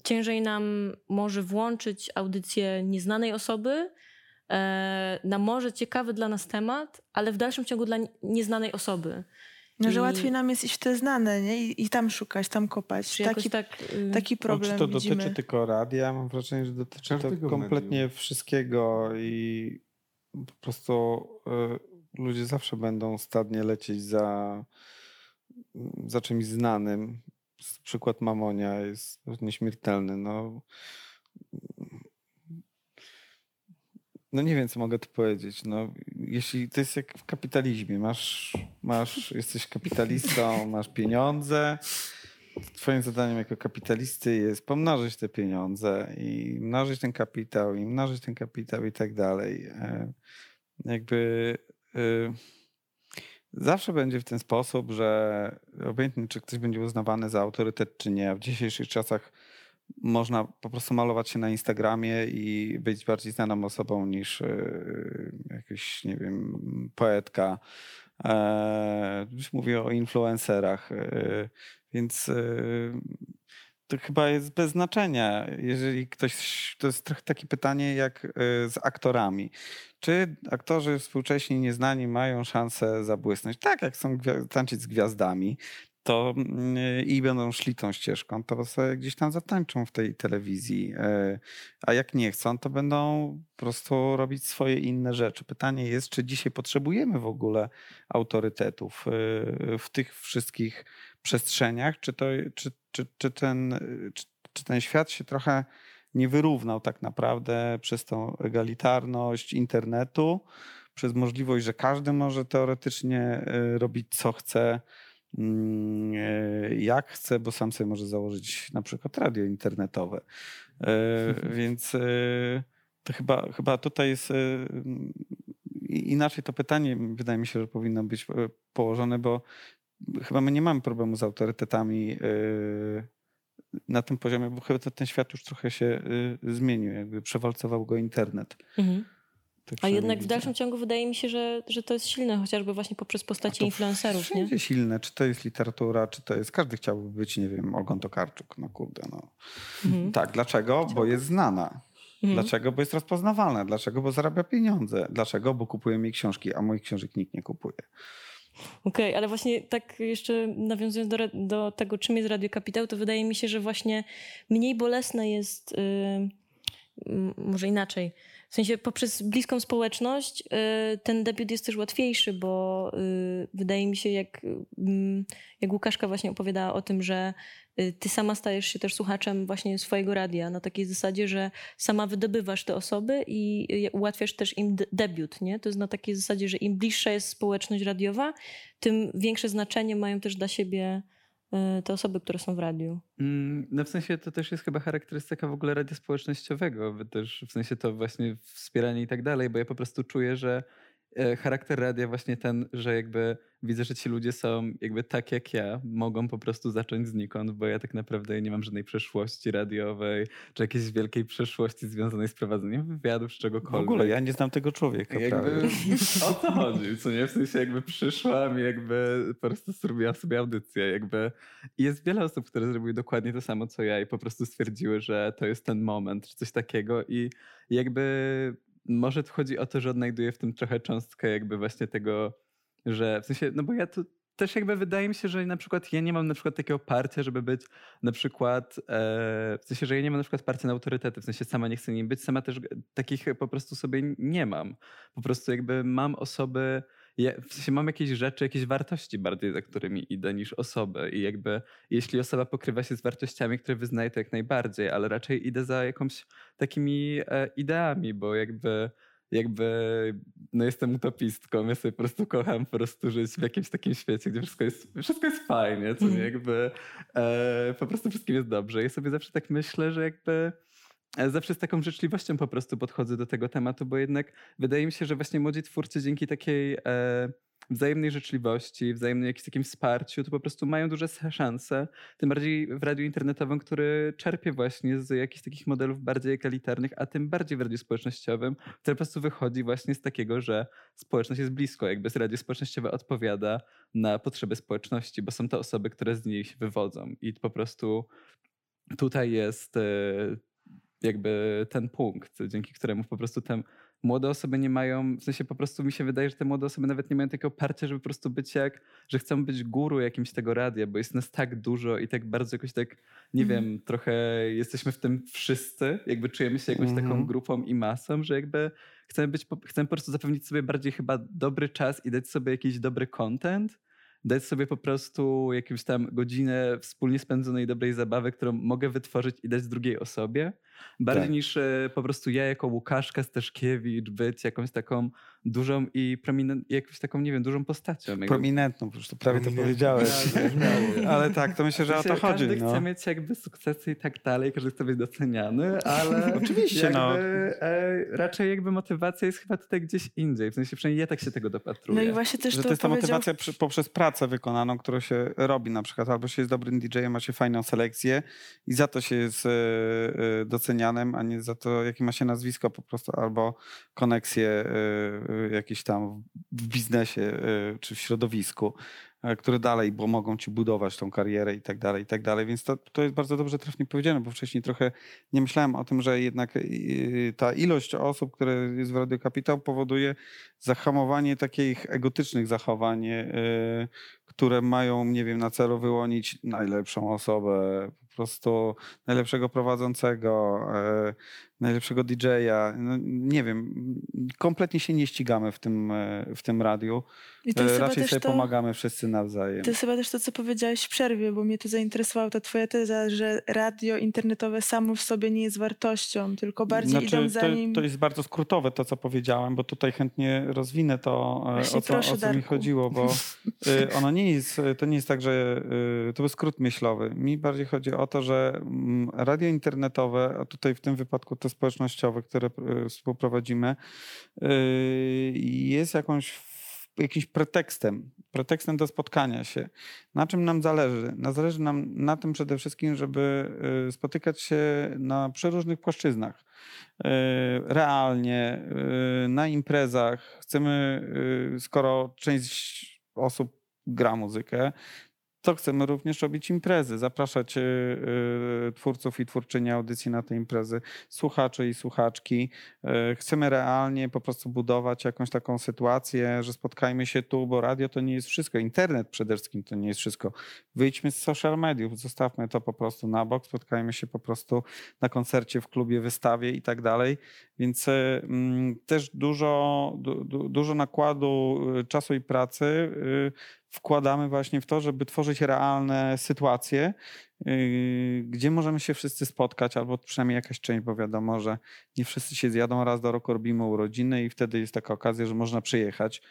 ciężej nam może włączyć audycję nieznanej osoby e, na może ciekawy dla nas temat, ale w dalszym ciągu dla nie- nieznanej osoby. No, że I- łatwiej nam jest iść w te znane, nie? I, i tam szukać, tam kopać. Taki, tak, y, taki No, problem czy to widzimy. dotyczy tylko radia? Mam wrażenie, że dotyczy to Każdego kompletnie medium. wszystkiego i po prostu y, ludzie zawsze będą stadnie lecieć za, za czymś znanym. Przykład Mamonia jest nieśmiertelny. No, no nie wiem, co mogę tu powiedzieć. No, jeśli to jest jak w kapitalizmie, masz, masz, jesteś kapitalistą, masz pieniądze. Twoim zadaniem jako kapitalisty jest pomnożyć te pieniądze i mnożyć ten kapitał, i mnożyć ten kapitał i tak dalej. E, Jakby e, zawsze będzie w ten sposób, że obojętnie czy ktoś będzie uznawany za autorytet, czy nie, w dzisiejszych czasach można po prostu malować się na Instagramie i być bardziej znaną osobą niż yy, jakiś, nie wiem, poetka. E, już mówię o influencerach, e, więc e, to chyba jest bez znaczenia. Jeżeli ktoś, to jest trochę takie pytanie jak z aktorami. Czy aktorzy współcześni nieznani mają szansę zabłysnąć? Tak, jak są tańczyć z gwiazdami, to mm, i będą szli tą ścieżką, to sobie gdzieś tam zatańczą w tej telewizji. E, a jak nie chcą, to będą po prostu robić swoje inne rzeczy. Pytanie jest, czy dzisiaj potrzebujemy w ogóle autorytetów e, w tych wszystkich przestrzeniach, czy, to, czy, czy, czy, ten, czy, czy ten świat się trochę nie wyrównał tak naprawdę przez tą egalitarność internetu, przez możliwość, że każdy może teoretycznie e, robić co chce jak chce, bo sam sobie może założyć na przykład radio internetowe. E, więc e, to chyba, chyba tutaj jest inaczej to pytanie, wydaje mi się, że powinno być położone, bo chyba my nie mamy problemu z autorytetami na tym poziomie, bo chyba ten świat już trochę się zmienił, jakby przewalcował go internet. Mhm. Tak A jednak w dalszym ciągu wydaje mi się, że, że to jest silne, chociażby właśnie poprzez postacie influencerów. Wszędzie nie? silne, czy to jest literatura, czy to jest. Każdy chciałby być, nie wiem, Ogon Tokarczuk. No kurde, no. Mhm. Tak, dlaczego? Bo jest znana. Mhm. Dlaczego? Bo jest rozpoznawalna. Dlaczego? Bo zarabia pieniądze. Dlaczego? Bo kupuje mi książki, a moich książek nikt nie kupuje. Okej, okay, ale właśnie tak jeszcze nawiązując do, do, tego, czym jest Radio Kapitał, to wydaje mi się, że właśnie mniej bolesne jest, yy, może inaczej, w sensie poprzez bliską społeczność y, ten debiut jest też łatwiejszy, bo y, wydaje mi się, jak, mm, jak Łukaszka właśnie opowiadała o tym, że y, ty sama stajesz się też słuchaczem właśnie swojego radia na takiej zasadzie, że sama wydobywasz te osoby i ułatwiasz też im debiut, nie? To jest na takiej zasadzie, że im bliższa jest społeczność radiowa, tym większe znaczenie mają też dla siebie te osoby, które są w radiu. Mm, no w sensie to też jest chyba charakterystyka w ogóle radia społecznościowego, też w sensie to właśnie wspieranie i tak dalej, bo ja po prostu czuję, że charakter radia właśnie ten, że jakby widzę, że ci ludzie są jakby tak jak ja, mogą po prostu zacząć znikąd, bo ja tak naprawdę nie mam żadnej przeszłości radiowej, czy jakiejś wielkiej przeszłości związanej z prowadzeniem wywiadów, czy czegokolwiek. W ogóle ja nie znam tego człowieka. Jakby, o to chodzi, co nie? W sensie jakby przyszłam i jakby po prostu zrobiłam sobie audycję. Jakby. I jest wiele osób, które zrobiły dokładnie to samo, co ja i po prostu stwierdziły, że to jest ten moment, czy coś takiego i jakby może tu chodzi o to, że odnajduję w tym trochę cząstkę jakby właśnie tego, że w sensie, no bo ja też jakby wydaje mi się, że na przykład ja nie mam na przykład takiego parcia, żeby być na przykład, e, w sensie, że ja nie mam na przykład parcia na autorytety, w sensie sama nie chcę nim być, sama też takich po prostu sobie nie mam. Po prostu jakby mam osoby, ja, w sensie mam jakieś rzeczy, jakieś wartości bardziej, za którymi idę niż osoby i jakby jeśli osoba pokrywa się z wartościami, które wyznaję, to jak najbardziej, ale raczej idę za jakąś takimi e, ideami, bo jakby jakby no jestem utopistką, ja sobie po prostu kocham po prostu żyć w jakimś takim świecie, gdzie wszystko jest, wszystko jest fajnie, co nie mhm. jakby e, po prostu wszystkim jest dobrze. Ja sobie zawsze tak myślę, że jakby zawsze z taką życzliwością po prostu podchodzę do tego tematu, bo jednak wydaje mi się, że właśnie młodzi twórcy dzięki takiej e, wzajemnej życzliwości, wzajemnej jakimś takim wsparciu, to po prostu mają duże szanse. Tym bardziej w radiu internetowym, który czerpie właśnie z jakichś takich modelów bardziej egalitarnych, a tym bardziej w radiu społecznościowym, który po prostu wychodzi właśnie z takiego, że społeczność jest blisko, jakby radio społecznościowe odpowiada na potrzeby społeczności, bo są to osoby, które z niej się wywodzą i po prostu tutaj jest e, jakby ten punkt, dzięki któremu po prostu ten młode osoby nie mają, w sensie po prostu mi się wydaje, że te młode osoby nawet nie mają takiego parcia, żeby po prostu być jak, że chcą być guru jakimś tego radia, bo jest nas tak dużo i tak bardzo jakoś tak, nie mm. wiem, trochę jesteśmy w tym wszyscy, jakby czujemy się jakąś mm. taką mhm. grupą i masą, że jakby chcemy być, chcemy po prostu zapewnić sobie bardziej chyba dobry czas i dać sobie jakiś dobry content, dać sobie po prostu jakąś tam godzinę wspólnie spędzonej dobrej zabawy, którą mogę wytworzyć i dać drugiej osobie, bardziej tak. niż e, po prostu ja jako Łukaszka Staszkiewicz być jakąś taką dużą i prominent, jakąś taką, nie wiem, dużą postacią. Jakby. Prominentną, po prostu prawie to powiedziałeś. Ja- Ale tak, to myślę, że o to Myślę, chodzi. Każdy no. chce mieć jakby sukcesy i tak dalej, każdy chce być doceniany, ale Oczywiście, jakby, no. e, raczej jakby motywacja jest chyba tutaj gdzieś indziej. W sensie przynajmniej ja tak się tego dopatruję. No i właśnie też Że to to jest ta powiedział... motywacja przy, poprzez pracę wykonaną, którą się robi na przykład. Albo się jest dobrym DJ-em, ma się fajną selekcję i za to się jest e, e, docenianym, a nie za to, jakie ma się nazwisko po prostu, albo koneksje e, jakieś tam w biznesie e, czy w środowisku, e, które dalej bo mogą ci budować tą karierę i tak dalej, i tak dalej. Więc to, to jest bardzo dobrze trafnie powiedziane, bo wcześniej trochę nie myślałem o tym, że jednak ta ilość osób, które jest w Radio Kapitał powoduje zahamowanie takich egotycznych zachowań, które mają, nie wiem, na celu wyłonić najlepszą osobę, po prostu najlepszego prowadzącego, najlepszego DJ-a. No, nie wiem, kompletnie się nie ścigamy w tym, e, w tym radiu. I to E, Raczej sobie to... pomagamy wszyscy nawzajem. To jest chyba też to, co powiedziałeś w przerwie, bo mnie to zainteresowało, ta twoja teza, że radio internetowe samo w sobie nie jest wartością, tylko bardziej idą za to, nim... to jest bardzo skrótowe to, co powiedziałem, bo tutaj chętnie rozwinę to, e, Właśnie o co, proszę, o co mi chodziło, bo ono nie jest, to nie jest tak, że to był skrót myślowy. Mi bardziej chodzi o to, że mm, radio internetowe, a tutaj w tym wypadku te społecznościowe, które y, współprowadzimy, y, jest jakąś jakimś pretekstem, pretekstem do spotkania się. Na czym nam zależy? Na zależy nam na tym przede wszystkim, żeby y, spotykać się na przeróżnych płaszczyznach. Realnie, na imprezach. Chcemy, skoro część osób gra muzykę, to chcemy również robić imprezy, zapraszać y, y, twórców i twórczynie audycji na te imprezy, słuchaczy i słuchaczki. Y, Chcemy realnie po prostu budować jakąś taką sytuację, że spotkajmy się tu, bo radio to nie jest wszystko, internet przede wszystkim to nie jest wszystko. Wyjdźmy z social mediów, zostawmy to po prostu na bok, spotkajmy się po prostu na koncercie, w klubie, wystawie i tak dalej. Więc mm, też dużo, du, du, dużo nakładu czasu i pracy wkładamy właśnie w to, żeby tworzyć realne sytuacje, yy, gdzie możemy się wszyscy spotkać, albo przynajmniej jakaś część, bo wiadomo, że nie wszyscy się zjadą, raz do roku robimy urodziny i wtedy jest taka okazja, że można przyjechać.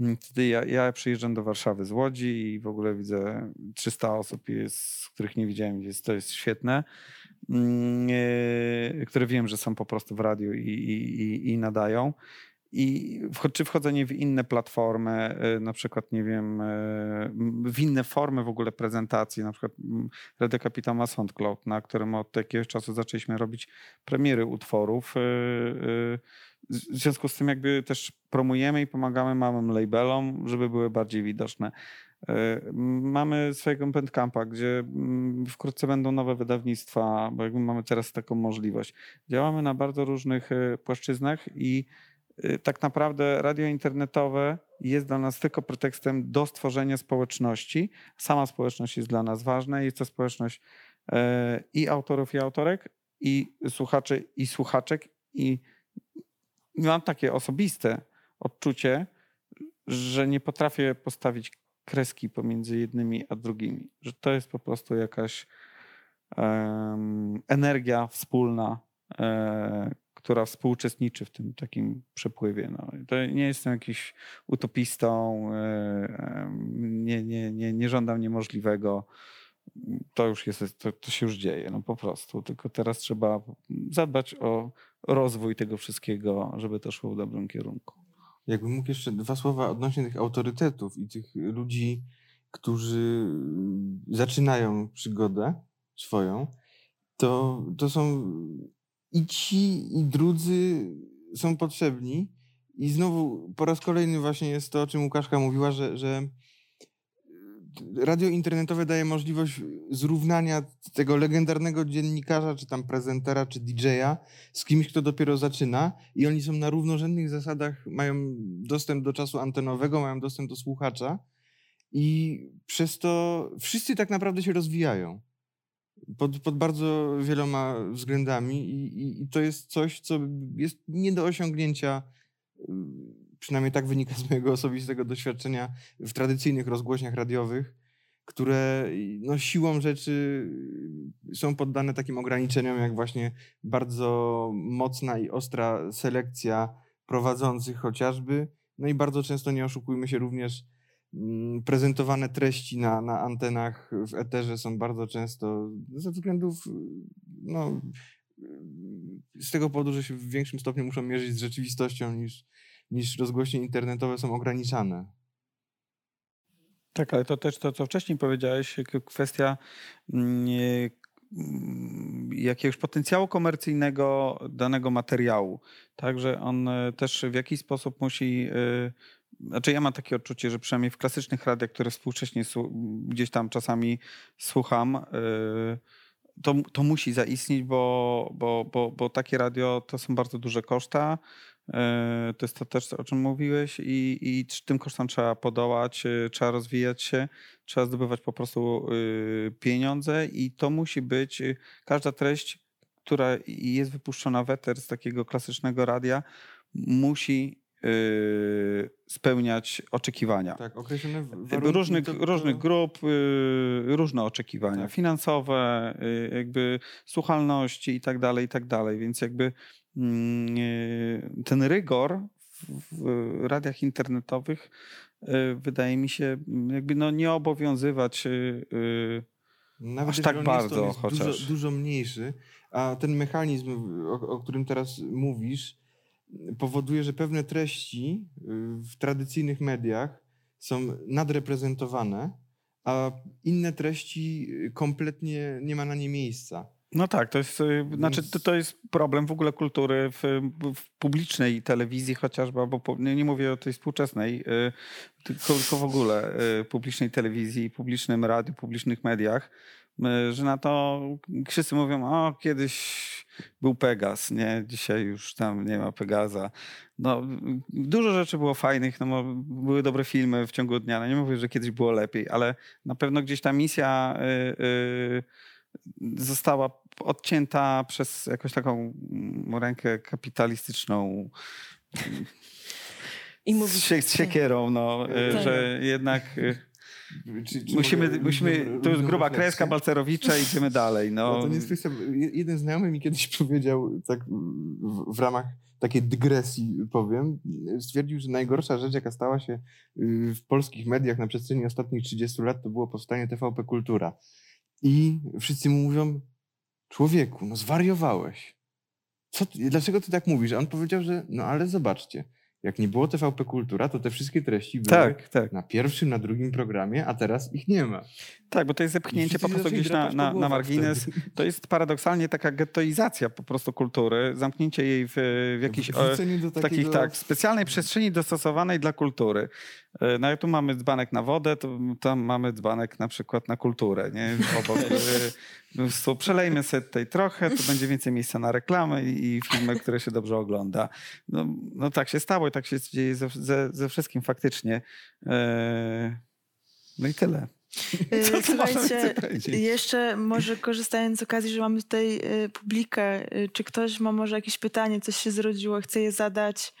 Mm, Wtedy ja, ja przyjeżdżam do Warszawy z Łodzi i w ogóle widzę 300 osób, jest, których nie widziałem, jest, to jest świetne, mm, yy, które wiem, że są po prostu w radiu i, i, i, i nadają. I czy wchodzenie w inne platformy, y, na przykład, nie wiem, y, w inne formy w ogóle prezentacji, na przykład Radio Capital ma SoundCloud, na którym od jakiegoś czasu zaczęliśmy robić premiery utworów. y, W związku z tym jakby też promujemy i pomagamy małym labelom, żeby były bardziej widoczne. Mamy swojego Bandcampa, gdzie wkrótce będą nowe wydawnictwa, bo jakby mamy teraz taką możliwość. Działamy na bardzo różnych płaszczyznach i tak naprawdę radio internetowe jest dla nas tylko pretekstem do stworzenia społeczności. Sama społeczność jest dla nas ważna. Jest to społeczność e, i autorów, i autorek, i słuchaczy, i słuchaczek. I mam takie osobiste odczucie, że nie potrafię postawić kreski pomiędzy jednymi a drugimi. Że to jest po prostu jakaś em, energia wspólna, e, która współuczestniczy w tym takim przepływie. No. To nie jestem jakiś utopistą, nie, nie, nie, nie żądam niemożliwego. To już jest, to, to się już dzieje, no po prostu. Tylko teraz trzeba zadbać o rozwój tego wszystkiego, żeby to szło w dobrym kierunku. Jakbym mógł jeszcze dwa słowa odnośnie tych autorytetów i tych ludzi, którzy zaczynają przygodę swoją, to, to są i ci, i drudzy są potrzebni. I znowu po raz kolejny właśnie jest to, o czym Łukaszka mówiła, że, że radio internetowe daje możliwość zrównania tego legendarnego dziennikarza, czy tam prezentera, czy DJ-a z kimś, kto dopiero zaczyna. I oni są na równorzędnych zasadach, mają dostęp do czasu antenowego, mają dostęp do słuchacza. I przez to wszyscy tak naprawdę się rozwijają pod, pod bardzo wieloma względami i, i, i to jest coś, co jest nie do osiągnięcia y, przynajmniej tak wynika z mojego osobistego doświadczenia w tradycyjnych rozgłośniach radiowych, które no, siłą rzeczy są poddane takim ograniczeniom, jak właśnie bardzo mocna i ostra selekcja prowadzących chociażby. No i bardzo często, nie oszukujmy się, również prezentowane treści na, na antenach w eterze są bardzo często ze względów, no, z tego powodu, że się w większym stopniu muszą mierzyć z rzeczywistością niż, niż rozgłośnie internetowe są ograniczane. Tak, ale to też to, co wcześniej powiedziałeś, kwestia mm, mm, jakiegoś potencjału komercyjnego danego materiału. Także on e, też w jakiś sposób musi. Znaczy, ja mam takie odczucie, że przynajmniej w klasycznych radiach, które współcześnie gdzieś tam czasami słucham, e, to, to musi zaistnieć, bo, bo, bo, bo takie radio to są bardzo duże koszta. E, to jest to też, o czym mówiłeś, i, i tym kosztom trzeba podołać, e, trzeba rozwijać się, trzeba zdobywać po prostu pieniądze, i to musi być każda treść, która jest wypuszczona w eter z takiego klasycznego radia, musi spełniać oczekiwania. Tak, określone różnych, to... różnych grup, różne oczekiwania tak. finansowe, jakby słuchalności i tak dalej, i tak dalej. Więc jakby Mm, ten rygor w radiach internetowych wydaje mi się mm, jakby no nie obowiązywać Nawet aż tak bardzo jest chociaż. Dużo, dużo mniejszy, a ten mechanizm, o, o którym teraz mówisz, powoduje, że pewne treści w tradycyjnych mediach są nadreprezentowane, a inne treści kompletnie nie ma na nie miejsca. No tak, to jest, y, znaczy, to, to jest problem w ogóle kultury w, w publicznej telewizji chociażby, bo nie, nie mówię o tej współczesnej, y, tylko, w ogóle y, publicznej telewizji, publicznym radiu, publicznych mediach, że na to wszyscy mówią, o kiedyś był Pegas, nie, dzisiaj już tam nie ma Pegaza. No, dużo rzeczy było fajnych, no, były dobre filmy w ciągu dnia, no nie mówię, że kiedyś było lepiej, ale na pewno gdzieś ta misja... Yy, yy, została odcięta przez jakąś taką rękę kapitalistyczną. I mówić, z siekierą, no, tak. że jednak czy, czy musimy, mogę, musimy tu jest gruba kreska Balcerowicza i idziemy dalej. No. no to nie jest kwestia, jeden znajomy mi kiedyś powiedział tak w, w ramach takiej dygresji powiem, stwierdził, że najgorsza rzecz, jaka stała się y, w polskich mediach na przestrzeni ostatnich 30 lat, to było powstanie TVP Kultura. I wszyscy mu mówią, człowieku, no zwariowałeś. Ty, dlaczego ty tak mówisz? A on powiedział, że no ale zobaczcie, jak nie było TVP Kultura, to te wszystkie treści były tak, tak. na pierwszym, na drugim programie, a teraz ich nie ma. Tak, bo to jest zepchnięcie po prostu gdzieś na, na, na margines. Wtedy. To jest paradoksalnie taka gettoizacja po prostu kultury, zamknięcie jej w, w jakiejś o, takiego... takich tak, specjalnej przestrzeni dostosowanej dla kultury. E, no i tu mamy dzbanek na wodę, to tam mamy dzbanek na przykład na kulturę. Nie? Obok, e, przelejmy sobie tutaj trochę, to będzie więcej miejsca na reklamy i filmy, które się dobrze ogląda. No, no tak się stało i tak się dzieje ze, ze, ze wszystkim faktycznie. E, no i tyle. Słuchajcie, jeszcze może korzystając z okazji, że mamy tutaj publikę, czy ktoś ma może jakieś pytanie, coś się zrodziło, chce je zadać,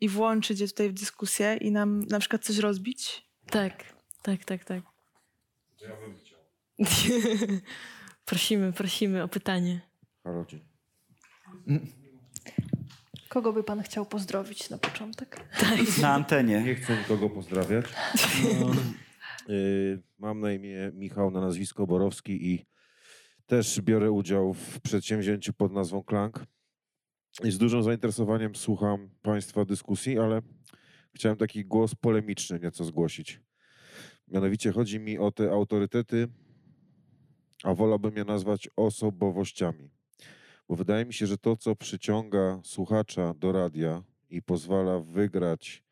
i włączyć je tutaj w dyskusję i nam na przykład coś rozbić? Tak, tak, tak, tak. Ja bym chciał. prosimy, prosimy o pytanie. Harodzie. Kogo by pan chciał pozdrowić na początek? Tak. Na antenie. Nie chcę nikogo pozdrawiać. No. Y, mam na imię Michał, na nazwisko Borowski i też biorę udział w przedsięwzięciu pod nazwą Klank. I z dużym zainteresowaniem słucham Państwa dyskusji, ale chciałem taki głos polemiczny nieco zgłosić. Mianowicie chodzi mi o te autorytety, a wolałbym je nazwać osobowościami. Bo wydaje mi się, że to, co przyciąga słuchacza do radia i pozwala wygrać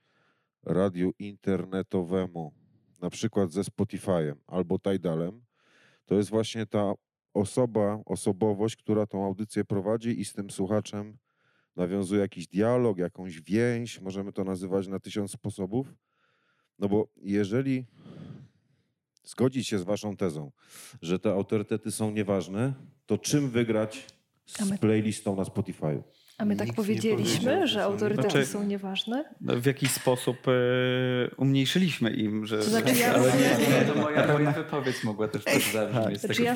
radiu internetowemu, na przykład ze Spotify'em albo Tidalem, to jest właśnie ta osoba, osobowość, która tą audycję prowadzi i z tym słuchaczem nawiązuje jakiś dialog, jakąś więź, możemy to nazywać na tysiąc sposobów. No bo jeżeli zgodzić się z waszą tezą, że te autorytety są nieważne, to czym wygrać z playlistą na Spotify? A my tak powiedzieliśmy, że autorytety Znaczy- są nieważne? No, w jakiś sposób e, umniejszyliśmy im, że... To znaczy ja- Ale nie, nie, to moja, moja wypowiedź mogła też tak zabrzmieć Znaczy tak ja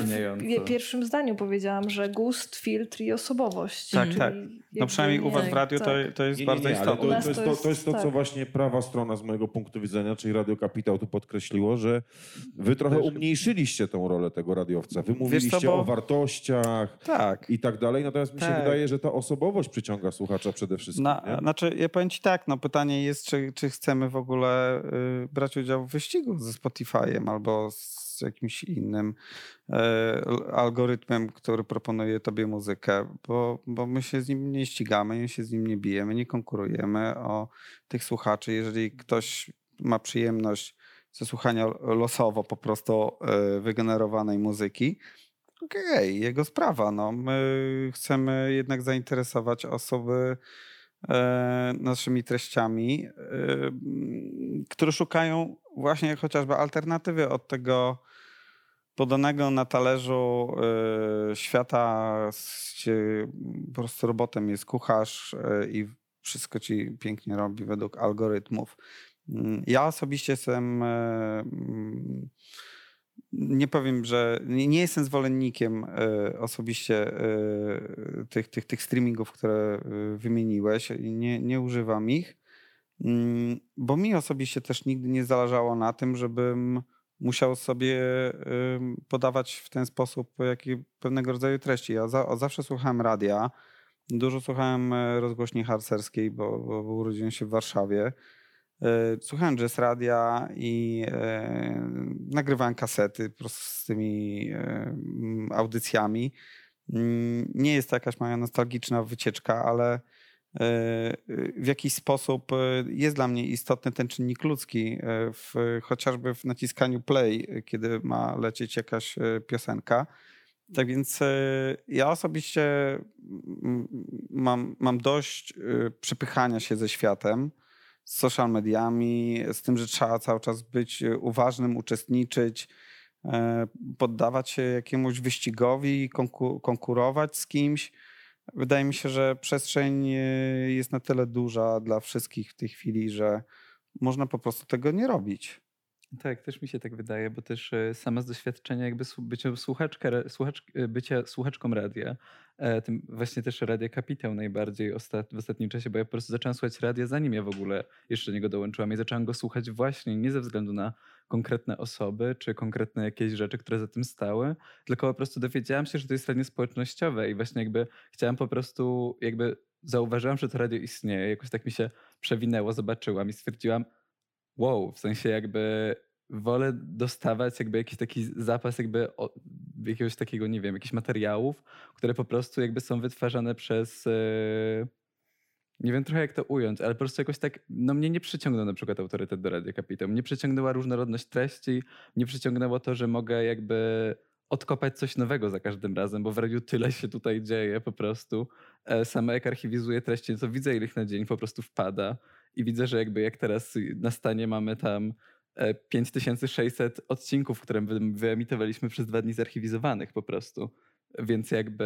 w pierwszym zdaniu powiedziałam, że gust, filtr i osobowość. Tak, tak. No przynajmniej u was w radiu to, tak. to jest Nie, nie, bardzo nie, ale istotne. to, to, jest to to, jest- to jest to, co tak. właśnie prawa strona z mojego punktu widzenia, czyli Radio Kapitał tu podkreśliło, że wy trochę umniejszyliście tą rolę tego radiowca. Wy mówiliście bo- o wartościach Tak. i tak dalej, natomiast mi się Tak. wydaje, że ta osobowość przyciąga słuchacza przede wszystkim. Na, nie? znaczy, ja powiem ci tak, no pytanie jest, czy, czy chcemy w ogóle y, brać udział w wyścigu ze Spotify'em albo z jakimś innym y, algorytmem, który proponuje tobie muzykę, bo, bo my się z nim nie ścigamy, my się z nim nie bijemy, nie konkurujemy o tych słuchaczy. Jeżeli ktoś ma przyjemność ze słuchania losowo po prostu y, wygenerowanej muzyki, okej, jego sprawa. No. My chcemy jednak zainteresować osoby e, naszymi treściami, e, które szukają właśnie chociażby alternatywy od tego podanego na talerzu e, świata, gdzie po prostu robotem jest kucharz e, i wszystko ci pięknie robi według algorytmów. Mm, Ja osobiście jestem. Nie powiem, że nie jestem zwolennikiem e, osobiście e, tych, tych, tych streamingów, które e, wymieniłeś. Nie, nie używam ich, Mm, bo mi osobiście też nigdy nie zależało na tym, żebym musiał sobie podawać w ten sposób jakie, pewnego rodzaju treści. Ja za, zawsze słuchałem radia, dużo słuchałem rozgłośni harcerskiej, bo, bo urodziłem się w Warszawie. E, Słuchałem jazz radia i e, nagrywałem kasety po prostu z tymi e, audycjami. Mm, Nie jest to jakaś moja nostalgiczna wycieczka, ale w jakiś sposób jest dla mnie istotny ten czynnik ludzki, w, chociażby w naciskaniu play, kiedy ma lecieć jakaś piosenka. Tak więc ja osobiście mam, mam dość przepychania się ze światem, z social mediami, z tym, że trzeba cały czas być e, uważnym, uczestniczyć, e, poddawać się jakiemuś wyścigowi, konku- konkurować z kimś. Wydaje mi się, że przestrzeń e, jest na tyle duża dla wszystkich w tej chwili, że można po prostu tego nie robić. Tak, też mi się tak wydaje, bo też e, sama z doświadczenia jakby bycia, słuchaczka, słuchacz, e, bycia słuchaczką radia, e, tym właśnie też Radia Kapitał najbardziej ostat, w ostatnim czasie, bo ja po prostu zacząłem słuchać radia zanim ja w ogóle jeszcze do niego dołączyłam i zacząłem go słuchać właśnie nie ze względu na konkretne osoby czy konkretne jakieś rzeczy, które za tym stały, tylko po prostu dowiedziałam się, że to jest radio społecznościowe i właśnie jakby chciałam po prostu jakby zauważyłam, że to radio istnieje, jakoś tak mi się przewinęło, zobaczyłam i stwierdziłam, wow, w sensie jakby wolę dostawać jakby jakiś taki zapas jakby jakiegoś takiego, nie wiem, jakichś materiałów, które po prostu jakby są wytwarzane przez e, nie wiem trochę jak to ująć, ale po prostu jakoś tak, no mnie nie przyciągnął na przykład autorytet do Radia Kapitał. Mnie przyciągnęła różnorodność treści, mnie przyciągnęło to, że mogę jakby odkopać coś nowego za każdym razem, bo w radiu tyle się tutaj dzieje po prostu. E, Sama jak archiwizuję treści, to widzę ile ich na dzień po prostu wpada i widzę, że jakby jak teraz na stanie mamy tam e, 5600 odcinków, które wy- wyemitowaliśmy przez dwa dni zarchiwizowanych po prostu. Więc jakby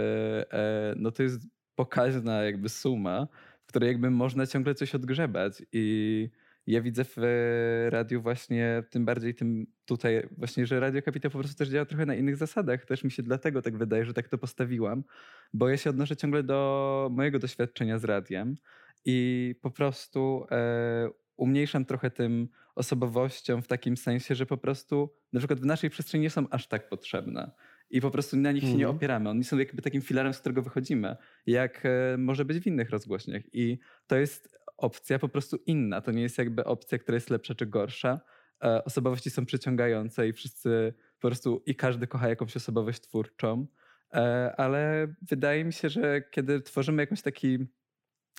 e, no to jest pokaźna jakby suma, w której jakby można ciągle coś odgrzebać i ja widzę w e, radiu właśnie, tym bardziej tym tutaj właśnie, że Radio Kapitał po prostu też działa trochę na innych zasadach. Też mi się dlatego tak wydaje, że tak to postawiłam, bo ja się odnoszę ciągle do mojego doświadczenia z radiem i po prostu e, umniejszam trochę tym osobowościom w takim sensie, że po prostu na przykład w naszej przestrzeni nie są aż tak potrzebne. I po prostu na nich się nie Mhm. opieramy. Oni są jakby takim filarem, z którego wychodzimy, jak e, może być w innych rozgłośniach. I to jest opcja po prostu inna. To nie jest jakby opcja, która jest lepsza czy gorsza. E, Osobowości są przyciągające i wszyscy po prostu i każdy kocha jakąś osobowość twórczą. E, Ale wydaje mi się, że kiedy tworzymy jakiś taki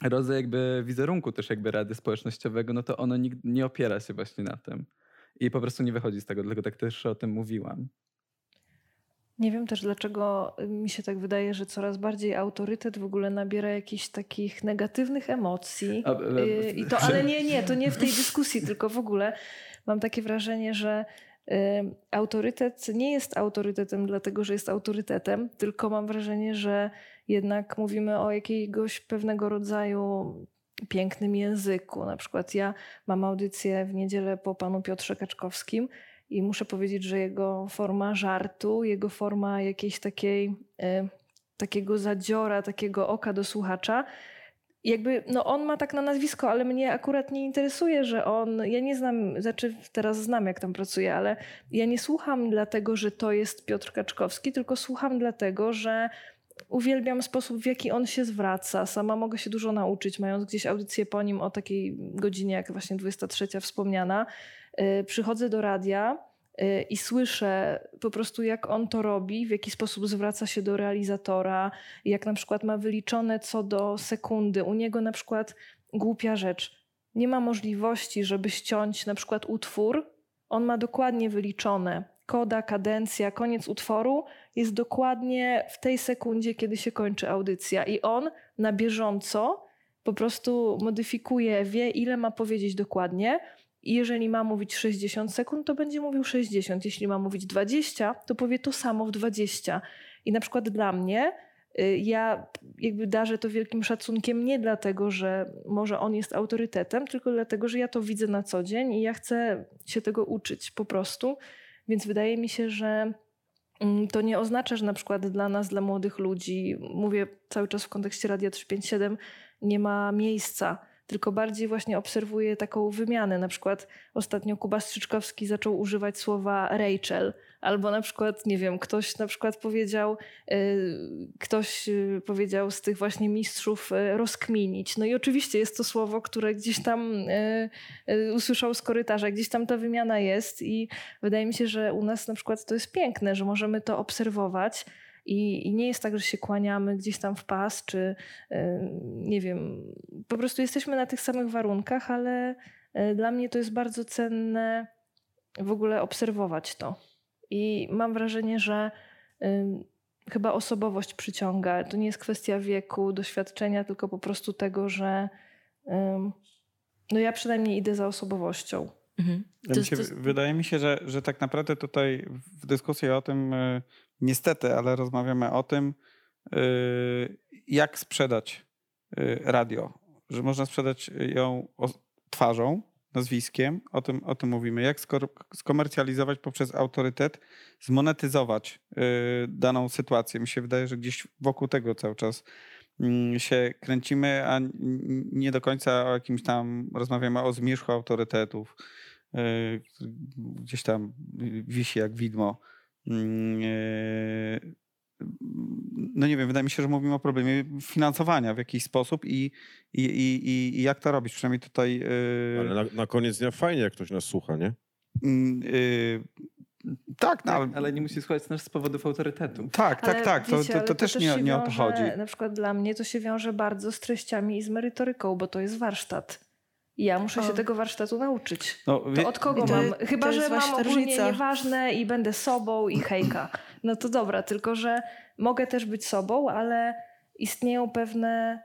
rodzaj jakby wizerunku też jakby rady społecznościowego, no to ono nigdy nie opiera się właśnie na tym. I po prostu nie wychodzi z tego, dlatego tak też o tym mówiłam. Nie wiem też, dlaczego mi się tak wydaje, że coraz bardziej autorytet w ogóle nabiera jakichś takich negatywnych emocji. A, e, Y, I to, ale nie, nie, to nie w tej dyskusji, tylko w ogóle mam takie wrażenie, że y, autorytet nie jest autorytetem dlatego, że jest autorytetem, tylko mam wrażenie, że jednak mówimy o jakiegoś pewnego rodzaju pięknym języku. Na przykład ja mam audycję w niedzielę po panu Piotrze Kaczkowskim i muszę powiedzieć, że jego forma żartu, jego forma jakiejś takiej, y, takiego zadziora, takiego oka do słuchacza, jakby, no on ma tak na nazwisko, ale mnie akurat nie interesuje, że on, ja nie znam, znaczy teraz znam jak tam pracuje, ale ja nie słucham dlatego, że to jest Piotr Kaczkowski, tylko słucham dlatego, że uwielbiam sposób, w jaki on się zwraca. Sama mogę się dużo nauczyć, mając gdzieś audycję po nim o takiej godzinie, jak właśnie 23 wspomniana. Yy, przychodzę do radia, y, i słyszę po prostu, jak on to robi, w jaki sposób zwraca się do realizatora, jak na przykład ma wyliczone co do sekundy. U niego na przykład głupia rzecz. Nie ma możliwości, żeby ściąć na przykład utwór. On ma dokładnie wyliczone koda, kadencja, koniec utworu jest dokładnie w tej sekundzie, kiedy się kończy audycja. I on na bieżąco po prostu modyfikuje, wie, ile ma powiedzieć dokładnie. I jeżeli ma mówić 60 sekund, to będzie mówił 60. Jeśli ma mówić 20, to powie to samo w 20. I na przykład dla mnie, y, ja jakby darzę to wielkim szacunkiem nie dlatego, że może on jest autorytetem, tylko dlatego, że ja to widzę na co dzień i ja chcę się tego uczyć po prostu. Więc wydaje mi się, że mm, to nie oznacza, że na przykład dla nas, dla młodych ludzi, mówię cały czas w kontekście Radia 357, nie ma miejsca tylko bardziej właśnie obserwuję taką wymianę. Na przykład ostatnio Kuba Strzyczkowski zaczął używać słowa Rachel, albo na przykład, nie wiem, ktoś na przykład powiedział, y, ktoś y, powiedział z tych właśnie mistrzów y, rozkminić. No i oczywiście jest to słowo, które gdzieś tam usłyszał z korytarza, gdzieś tam ta wymiana jest i wydaje mi się, że u nas na przykład to jest piękne, że możemy to obserwować i, I, nie jest tak, że się kłaniamy gdzieś tam w pas, czy nie wiem, po prostu jesteśmy na tych samych warunkach, ale e, dla mnie to jest bardzo cenne w ogóle obserwować to. I mam wrażenie, że chyba osobowość przyciąga. To nie jest kwestia wieku, doświadczenia, tylko po prostu tego, że no ja przynajmniej idę za osobowością. Mhm. Mi się, Wydaje mi się, że, że tak naprawdę tutaj w dyskusji o tym e, niestety, ale rozmawiamy o tym, y, jak sprzedać y, radio. Że można sprzedać ją twarzą, nazwiskiem, o tym, o tym mówimy. Jak skomercjalizować poprzez autorytet, zmonetyzować y, daną sytuację. Mi się wydaje, że gdzieś wokół tego cały czas mm, się kręcimy, a nie do końca o jakimś tam rozmawiamy o zmierzchu autorytetów. Gdzieś tam wisi jak widmo no nie wiem, wydaje mi się, że mówimy o problemie finansowania w jakiś sposób i, i, i, i jak to robić. Przynajmniej tutaj. E, ale na, na koniec dnia fajnie, jak ktoś nas słucha, nie? Yy, tak, no, tak, ale nie musi słuchać nas z powodów autorytetu. Tak, tak, tak. To, to, to, to, też, nie, nie o to chodzi. Na przykład dla mnie to się wiąże bardzo z treściami i z merytoryką, bo to jest warsztat. Ja muszę się tego warsztatu nauczyć. No, to od kogo to, mam? Chyba, że mam ogólnie nieważne i będę sobą i hejka. No to dobra, tylko że mogę też być sobą, ale istnieją pewne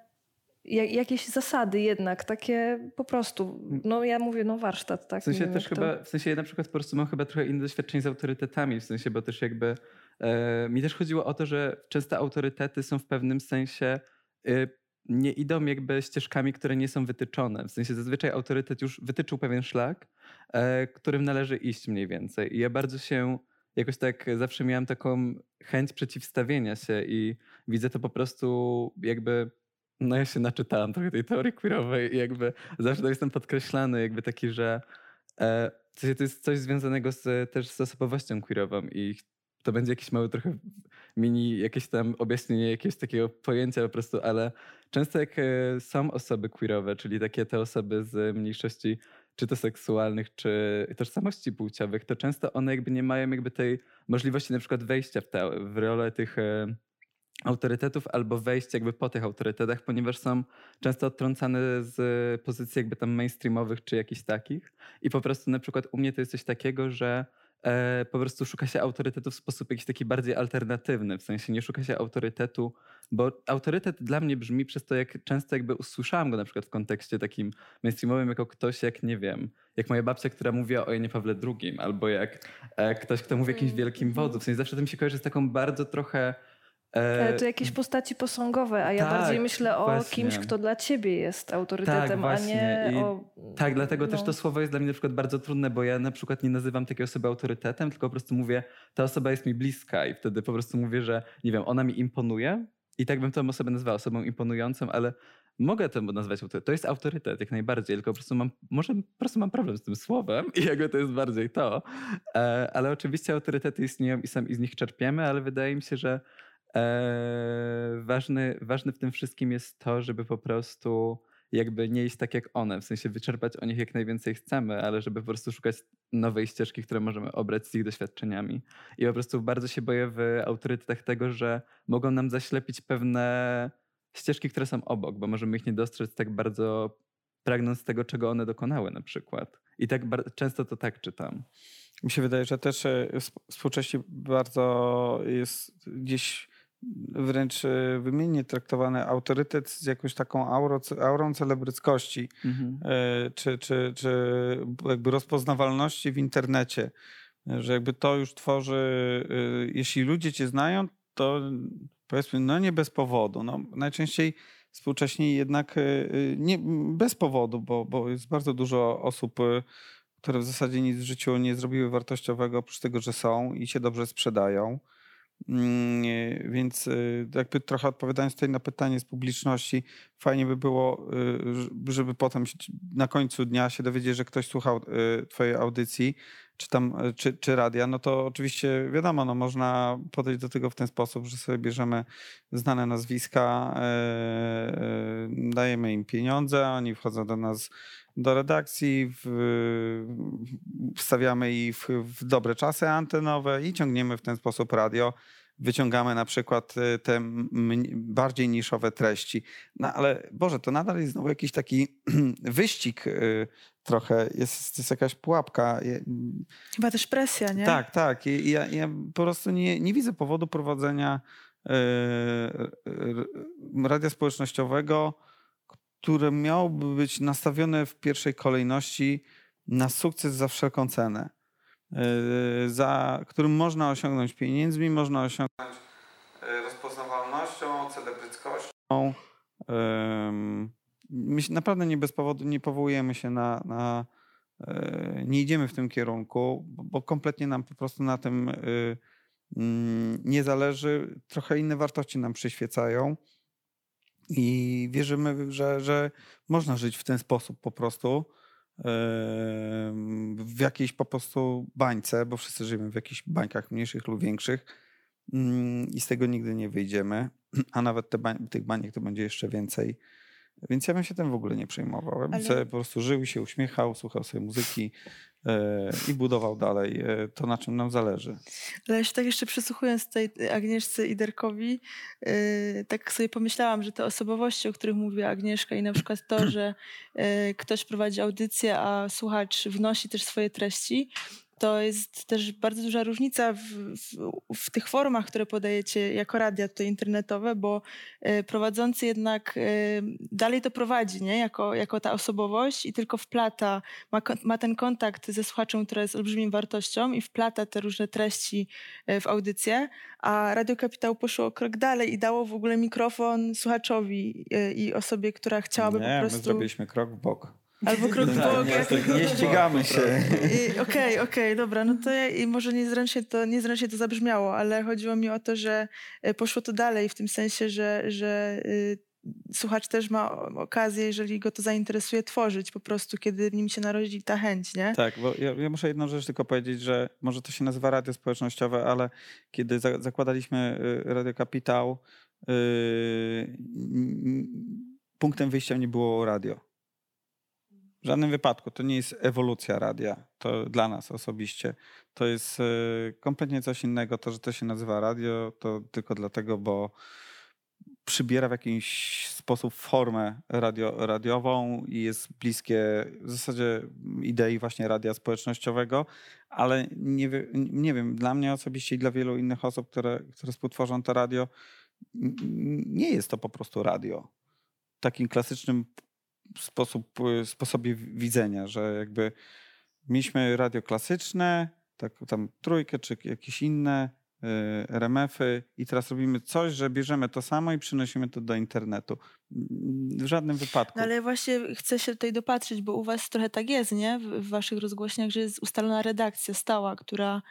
jakieś zasady jednak, takie po prostu, no ja mówię, no warsztat, tak? W sensie też chyba, to... w sensie ja na przykład po prostu mam chyba trochę inne doświadczenie z autorytetami, w sensie, bo też jakby e, mi też chodziło o to, że często autorytety są w pewnym sensie e, nie idą jakby ścieżkami, które nie są wytyczone. W sensie zazwyczaj autorytet już wytyczył pewien szlak, e, którym należy iść mniej więcej. I ja bardzo się jakoś tak zawsze miałem taką chęć przeciwstawienia się i widzę to po prostu jakby no ja się naczytałam trochę tej teorii queerowej i jakby zawsze jestem podkreślany jakby taki, że e, to jest coś związanego z, też z osobowością queerową i to będzie jakiś mały trochę mini, jakieś tam objaśnienie jakiegoś takiego pojęcia po prostu, ale często jak e, są osoby queerowe, czyli takie te osoby z mniejszości czy to seksualnych, czy tożsamości płciowych, to często one jakby nie mają jakby tej możliwości na przykład wejścia w, te, w rolę tych e, autorytetów albo wejść jakby po tych autorytetach, ponieważ są często odtrącane z pozycji jakby tam mainstreamowych czy jakichś takich. I po prostu na przykład u mnie to jest coś takiego, że e, po prostu szuka się autorytetu w sposób jakiś taki bardziej alternatywny, w sensie nie szuka się autorytetu, bo autorytet dla mnie brzmi przez to, jak często jakby usłyszałam go na przykład w kontekście takim mainstreamowym, jako ktoś jak, nie wiem, jak moja babcia, która mówiła o Janie Pawle II, albo jak e, ktoś, kto mówi o jakimś wielkim wodzu. W sensie zawsze to mi się kojarzy z taką bardzo trochę E, Ale to jakieś postaci posągowe, a ja tak, bardziej myślę o właśnie. kimś, kto dla ciebie jest autorytetem, Tak, a nie I o... Tak, dlatego no. też to słowo jest dla mnie na przykład bardzo trudne, bo ja na przykład nie nazywam takiej osoby autorytetem, tylko po prostu mówię, ta osoba jest mi bliska i wtedy po prostu mówię, że nie wiem, ona mi imponuje i tak bym tę osobę nazwała osobą imponującą, ale mogę to nazwać autorytetem. To jest autorytet jak najbardziej, tylko po prostu mam, może po prostu mam problem z tym słowem i jakby to jest bardziej to. E, ale oczywiście autorytety istnieją i sami z nich czerpiemy, ale wydaje mi się, że e, ważny, ważny w tym wszystkim jest to, żeby po prostu jakby nie iść tak jak one, w sensie wyczerpać o nich jak najwięcej chcemy, ale żeby po prostu szukać nowej ścieżki, które możemy obrać z ich doświadczeniami. I po prostu bardzo się boję w autorytetach tego, że mogą nam zaślepić pewne ścieżki, które są obok, bo możemy ich nie dostrzec tak bardzo pragnąc tego, czego one dokonały na przykład. I tak często to tak czytam. Mi się wydaje, że też e, sp- współcześnie bardzo jest gdzieś wręcz e, wymiennie traktowany autorytet z jakąś taką aurą, aurą celebryckości, e, czy, czy, czy jakby rozpoznawalności w internecie. Że jakby to już tworzy, e, jeśli ludzie cię znają, to powiedzmy, no nie bez powodu. No, najczęściej współcześnie jednak nie bez powodu, bo, bo jest bardzo dużo osób, które w zasadzie nic w życiu nie zrobiły wartościowego, oprócz tego, że są i się dobrze sprzedają. Mm, nie, Więc y, jakby trochę odpowiadając tutaj na pytanie z publiczności, fajnie by było, ż- żeby potem na końcu dnia się dowiedzieć, że ktoś słuchał twojej audycji, czy tam, czy, czy radia, no to oczywiście wiadomo, no można podejść do tego w ten sposób, że sobie bierzemy znane nazwiska, e, e, dajemy im pieniądze, oni wchodzą do nas do redakcji, w, wstawiamy ich w, w dobre czasy antenowe i ciągniemy w ten sposób radio. Wyciągamy na przykład e, te bardziej niszowe treści. No ale Boże, to nadal jest znowu jakiś taki wyścig e, trochę, jest, jest jakaś pułapka. Chyba też presja, nie? tak, tak. I i ja, ja po prostu nie, nie widzę powodu prowadzenia r- radia społecznościowego, które miałoby być nastawione w pierwszej kolejności na sukces za wszelką cenę. E, Za którym można osiągnąć pieniędzmi, można osiągnąć e, rozpoznawalnością, celebryckością. Em, My naprawdę nie bez powodu nie powołujemy się na, na nie idziemy w tym kierunku, bo, kompletnie nam po prostu na tym mm, nie zależy. Trochę inne wartości nam przyświecają i wierzymy, że, że można żyć w ten sposób po prostu. W jakiejś po prostu bańce, bo wszyscy żyjemy w jakichś bańkach mniejszych lub większych mm, i z tego nigdy nie wyjdziemy, a nawet te bań, tych baniek to będzie jeszcze więcej. Więc ja bym się tym w ogóle nie przejmował. Ja bym Ale- sobie po prostu żył i się uśmiechał, słuchał sobie muzyki e, i budował dalej e, to, na czym nam zależy. Ale ja się tak jeszcze przysłuchując tej Agnieszce i Derkowi, yy, tak sobie pomyślałam, że te osobowości, o których mówiła Agnieszka i na przykład to, że ktoś prowadzi audycję, a słuchacz wnosi też swoje treści, to jest też bardzo duża różnica w, w, w tych formach, które podajecie jako radia tutaj internetowe, bo yy, prowadzący jednak yy, dalej to prowadzi, nie? Jako, jako ta osobowość i tylko wplata, ma, ma ten kontakt ze słuchaczem, która jest olbrzymią wartością i wplata te różne treści e, w audycję, a Radio Kapitał poszło krok dalej i dało w ogóle mikrofon słuchaczowi e, i osobie, która chciałaby nie, po my prostu... zrobiliśmy krok w bok. Albo krok w Tak, bok. to nie ścigamy się. Okej, okej, dobra, no to ja, i może niezręcznie to, niezręcznie to zabrzmiało, ale chodziło mi o to, że e, poszło to dalej w tym sensie, że, że y, słuchacz też ma okazję, jeżeli go to zainteresuje, tworzyć po prostu, kiedy w nim się narodzi ta chęć, nie? Tak, bo ja, ja muszę jedną rzecz tylko powiedzieć, że może to się nazywa radio społecznościowe, ale kiedy za, zakładaliśmy y, Radio Kapitał, y, punktem wyjścia nie było radio. W żadnym wypadku. To nie jest ewolucja radia. To dla nas osobiście. To jest y, kompletnie coś innego. To, że to się nazywa radio, to tylko dlatego, bo przybiera w jakiś sposób formę radio, radiową i jest bliskie w zasadzie idei właśnie radia społecznościowego, ale nie, nie wiem, dla mnie osobiście i dla wielu innych osób, które, które współtworzą to radio, nie jest to po prostu radio. Takim klasycznym sposób, sposobie widzenia, że jakby mieliśmy radio klasyczne, tak tam trójkę czy jakieś inne, y, RMF-y i teraz robimy coś, że bierzemy to samo i przynosimy to do internetu. W żadnym wypadku. No ale właśnie chcę się tutaj dopatrzyć, bo u was trochę tak jest, nie? W, w waszych rozgłośniach, że jest ustalona redakcja stała, która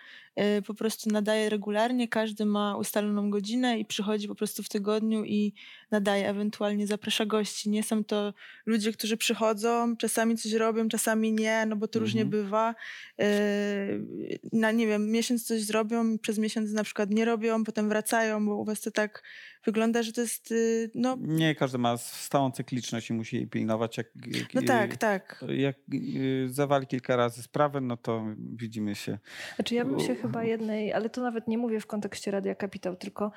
y, po prostu nadaje regularnie, każdy ma ustaloną godzinę i przychodzi po prostu w tygodniu i nadaje, ewentualnie zaprasza gości. Nie są to ludzie, którzy przychodzą, czasami coś robią, czasami nie, no bo to różnie Mhm. bywa. Y, na nie wiem, miesiąc coś zrobią, przez miesiąc na przykład nie robią, potem wracają, bo u was to tak wygląda, że to jest, y, no, Nie, każdy ma stałą cykliczność i musi jej pilnować. Jak, jak, no tak, tak. jak y, zawali kilka razy sprawę, no to widzimy się. Znaczy ja bym się U- chyba jednej, ale to nawet nie mówię w kontekście Radia Kapitał, tylko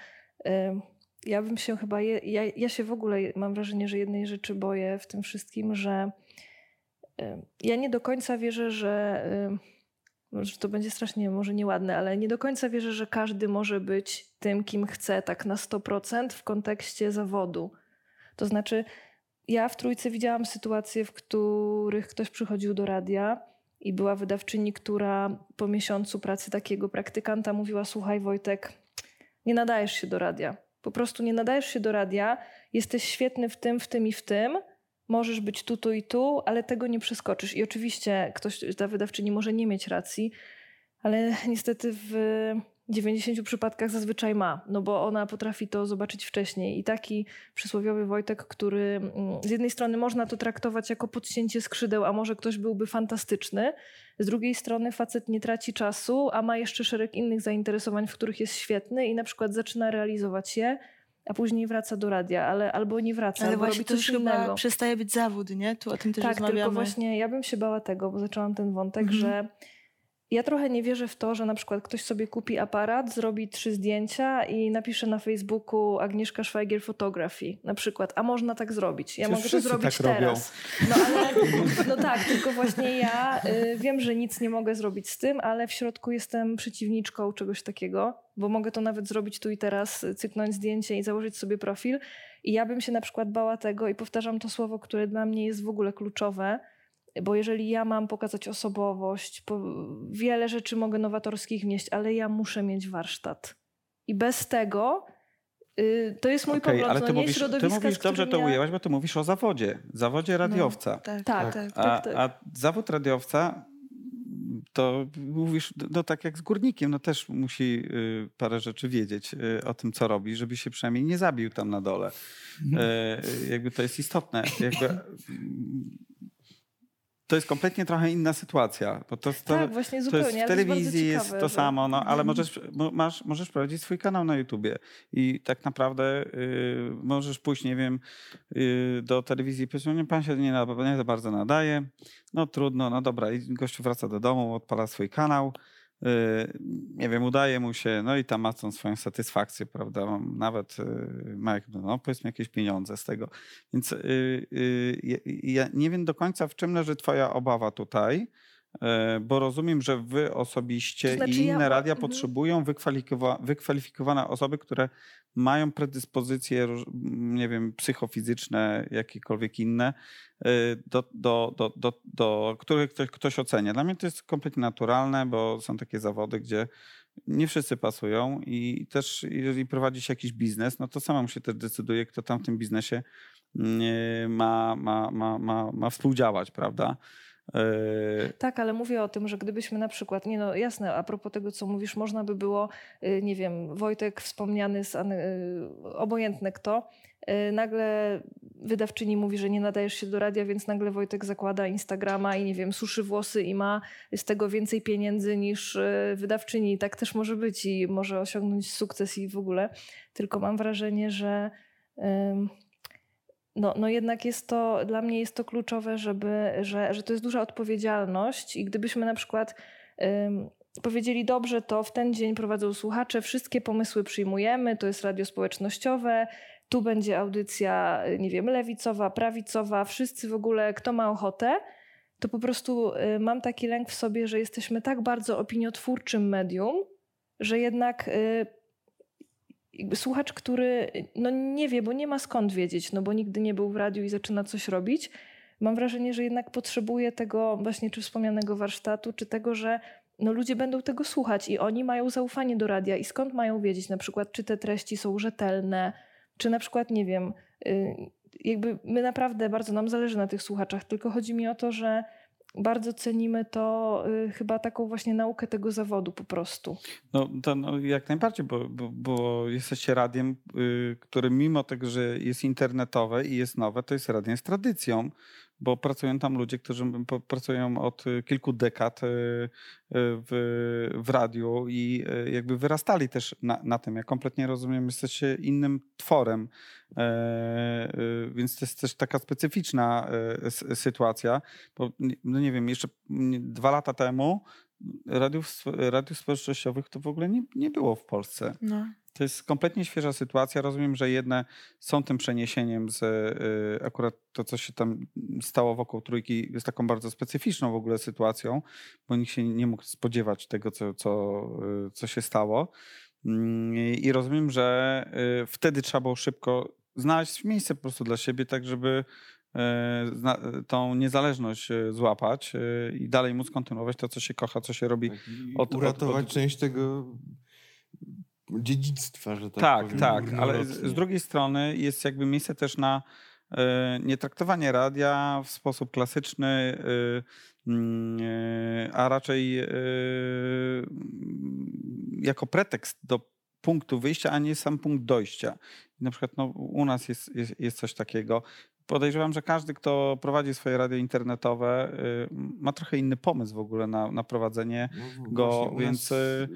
ja bym się chyba, je, ja, ja się w ogóle mam wrażenie, że jednej rzeczy boję w tym wszystkim, że ja nie do końca wierzę, że, em, no, że to będzie strasznie może nieładne, ale nie do końca wierzę, że każdy może być tym, kim chce, tak na 100% w kontekście zawodu. To znaczy, ja w trójce widziałam sytuacje, w których ktoś przychodził do radia i była wydawczyni, która po miesiącu pracy takiego praktykanta mówiła: Słuchaj, Wojtek, nie nadajesz się do radia. Po prostu nie nadajesz się do radia, jesteś świetny w tym, w tym i w tym. Możesz być tu, tu i tu, ale tego nie przeskoczysz. I oczywiście ktoś, ta wydawczyni może nie mieć racji, ale niestety w 90 przypadkach zazwyczaj ma, no bo ona potrafi to zobaczyć wcześniej. I taki przysłowiowy Wojtek, który mm, z jednej strony można to traktować jako podcięcie skrzydeł, a może ktoś byłby fantastyczny, z drugiej strony facet nie traci czasu, a ma jeszcze szereg innych zainteresowań, w których jest świetny i na przykład zaczyna realizować je, a później wraca do radia, ale albo nie wraca, Ale albo właśnie robi to już coś chyba innego. przestaje być zawód, nie? Tu o tym też Tak, rozmawiamy. tylko właśnie ja bym się bała tego, bo zaczęłam ten wątek, Mhm. że ja trochę nie wierzę w to, że na przykład ktoś sobie kupi aparat, zrobi trzy zdjęcia i napisze na Facebooku Agnieszka Schweiger Photography na przykład, a można tak zrobić. Ja Przecież mogę to zrobić tak robią. teraz. No ale no tak, tylko właśnie ja y, wiem, że nic nie mogę zrobić z tym, ale w środku jestem przeciwniczką czegoś takiego, bo mogę to nawet zrobić tu i teraz, y, cyknąć zdjęcie i założyć sobie profil. I ja bym się na przykład bała tego i powtarzam to słowo, które dla mnie jest w ogóle kluczowe, bo jeżeli ja mam pokazać osobowość, po, wiele rzeczy mogę nowatorskich wnieść, ale ja muszę mieć warsztat. I bez tego y, to jest mój Okej, pogląd, ale no ty nie mówisz, ty mówisz dobrze to ja... ujęłaś, bo ty mówisz o zawodzie. Zawodzie radiowca. Tak, Tak, tak. A, tak, tak. a zawód radiowca to mówisz, no tak jak z górnikiem, no też musi y, parę rzeczy wiedzieć y, o tym, co robi, żeby się przynajmniej nie zabił tam na dole. Y, jakby to jest istotne. Jakby, to jest kompletnie trochę inna sytuacja. Bo to, to, tak, właśnie to zupełnie. jest, w to jest bardzo telewizji jest, ciekawe, to że- samo, no, ale Mhm. możesz, mo- masz, możesz prowadzić swój kanał na YouTubie i tak naprawdę y, możesz pójść, nie wiem, y, do telewizji i powiedzieć, nie, pan się nie, nie za bardzo nadaje, no trudno, no dobra, i gościu wraca do domu, odpala swój kanał, nie wiem, udaje mu się, no i tam ma tą swoją satysfakcję, prawda, nawet y, jakby, no powiedzmy jakieś pieniądze z tego. Więc y, y, ja- nie wiem do końca, w czym leży twoja obawa tutaj, bo rozumiem, że wy osobiście To znaczy i ja- inne radia mhm. potrzebują wykwalifikowa- wykwalifikowane osoby, które mają predyspozycje, nie wiem, psychofizyczne, jakiekolwiek inne, e, do, do, do, do, do których ktoś, ktoś ocenia. Dla mnie to jest kompletnie naturalne, bo są takie zawody, gdzie nie wszyscy pasują i też jeżeli prowadzi się jakiś biznes, no to samemu się też decyduje, kto tam w tym biznesie mm, ma, ma, ma, ma, ma współdziałać, prawda? Tak, ale mówię o tym, że gdybyśmy na przykład, nie no jasne, a propos tego, co mówisz, można by było, y, nie wiem, Wojtek wspomniany, z, y, obojętne kto, y, nagle wydawczyni mówi, że nie nadajesz się do radia, więc nagle Wojtek zakłada Instagrama i nie wiem, suszy włosy i ma z tego więcej pieniędzy niż wydawczyni. Tak też może być i może osiągnąć sukces i w ogóle. Tylko mam wrażenie, że no, no jednak jest to, dla mnie jest to kluczowe, żeby, że, że to jest duża odpowiedzialność i gdybyśmy na przykład ym, powiedzieli dobrze, to w ten dzień prowadzą słuchacze, wszystkie pomysły przyjmujemy, to jest radio społecznościowe, tu będzie audycja, nie wiem, lewicowa, prawicowa, wszyscy w ogóle, kto ma ochotę, to po prostu y, mam taki lęk w sobie, że jesteśmy tak bardzo opiniotwórczym medium, że jednak y, słuchacz, który no nie wie, bo nie ma skąd wiedzieć, no bo nigdy nie był w radiu i zaczyna coś robić, mam wrażenie, że jednak potrzebuje tego właśnie czy wspomnianego warsztatu, czy tego, że no ludzie będą tego słuchać i oni mają zaufanie do radia. I skąd mają wiedzieć na przykład, czy te treści są rzetelne, czy na przykład, nie wiem, y, jakby my naprawdę bardzo nam zależy na tych słuchaczach, tylko chodzi mi o to, że bardzo cenimy to y, chyba taką właśnie naukę tego zawodu po prostu. No, to no, jak najbardziej, bo, bo, bo jesteście radiem, y, które mimo tego, że jest internetowe i jest nowe, to jest radiem z tradycją, bo pracują tam ludzie, którzy pracują od y, kilku dekad y, y, w, w radiu i jakby wyrastali też na, na tym. Ja kompletnie rozumiem, jesteście innym tworem, e, więc to jest też taka specyficzna e, sytuacja, bo no nie wiem, jeszcze dwa lata temu radiów, radiów społecznościowych to w ogóle nie, nie było w Polsce. No. To jest kompletnie świeża sytuacja. Rozumiem, że jedne są tym przeniesieniem z y, akurat to, co się tam stało wokół trójki, jest taką bardzo specyficzną w ogóle sytuacją, bo nikt się nie mógł spodziewać tego, co, co, y, co się stało. Mm, I rozumiem, że y, wtedy trzeba było szybko znaleźć miejsce po prostu dla siebie, tak żeby tą niezależność złapać i dalej móc kontynuować to, co się kocha, co się robi Tak, od- od- uratować od- część tego dziedzictwa, że tak, Tak, powiem. tak, ale z, drugiej strony jest jakby miejsce też na e, nietraktowanie radia w sposób klasyczny, e, mm, e, a raczej mm, jako pretekst do punktu wyjścia, a nie sam punkt dojścia. Na przykład no, u nas jest, jest, jest coś takiego. Podejrzewam, że każdy, kto prowadzi swoje radio internetowe, y, ma trochę inny pomysł w ogóle na, na prowadzenie No, go, właśnie u więc, Nas, y,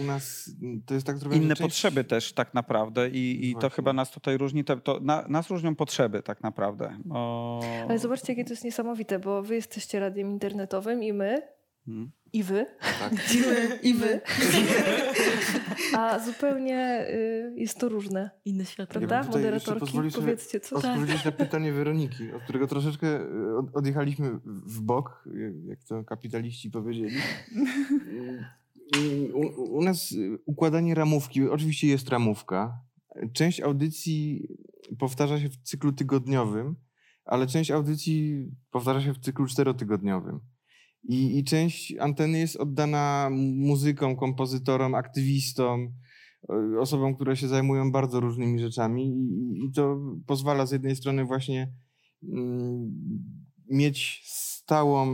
u nas to jest tak trochę... inne część- potrzeby też tak naprawdę i, i to chyba nas tutaj różni, to, to na, nas różnią potrzeby tak naprawdę. O... Ale zobaczcie, jakie to jest niesamowite, bo wy jesteście radiem internetowym i my, Mhm. I wy, Tak. i wy, a zupełnie y, jest to różne. Inny świat. Prawda? jeszcze Moderatorki, powiedzcie co. Odpowiedzieć na pytanie Weroniki, od którego troszeczkę od- odjechaliśmy w bok, e, jak to kapitaliści powiedzieli. I U, u nas układanie ramówki, oczywiście jest ramówka. Część audycji powtarza się w cyklu tygodniowym, ale część audycji powtarza się w cyklu czterotygodniowym. I, I część anteny jest oddana muzykom, kompozytorom, aktywistom, e, osobom, które się zajmują bardzo różnymi rzeczami i, i to pozwala z jednej strony właśnie mm, mieć stałą,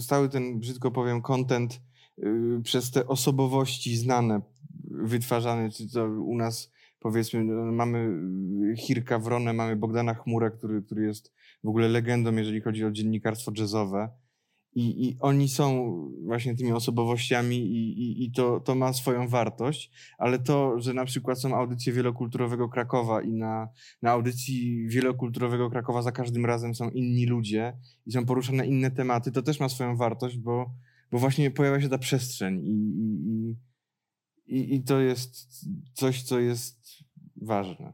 stały ten, brzydko powiem, content y, przez te osobowości znane, wytwarzane, czy to u nas powiedzmy, no, mamy Hirka Wronę, mamy Bogdana Chmurę, który, który jest w ogóle legendą, jeżeli chodzi o dziennikarstwo jazzowe. I, I oni są właśnie tymi osobowościami i, i, i to, to ma swoją wartość, ale to, że na przykład są audycje wielokulturowego Krakowa i na, na audycji wielokulturowego Krakowa za każdym razem są inni ludzie i są poruszane inne tematy, to też ma swoją wartość, bo, bo właśnie pojawia się ta przestrzeń i, i, i, i, to jest coś, co jest ważne.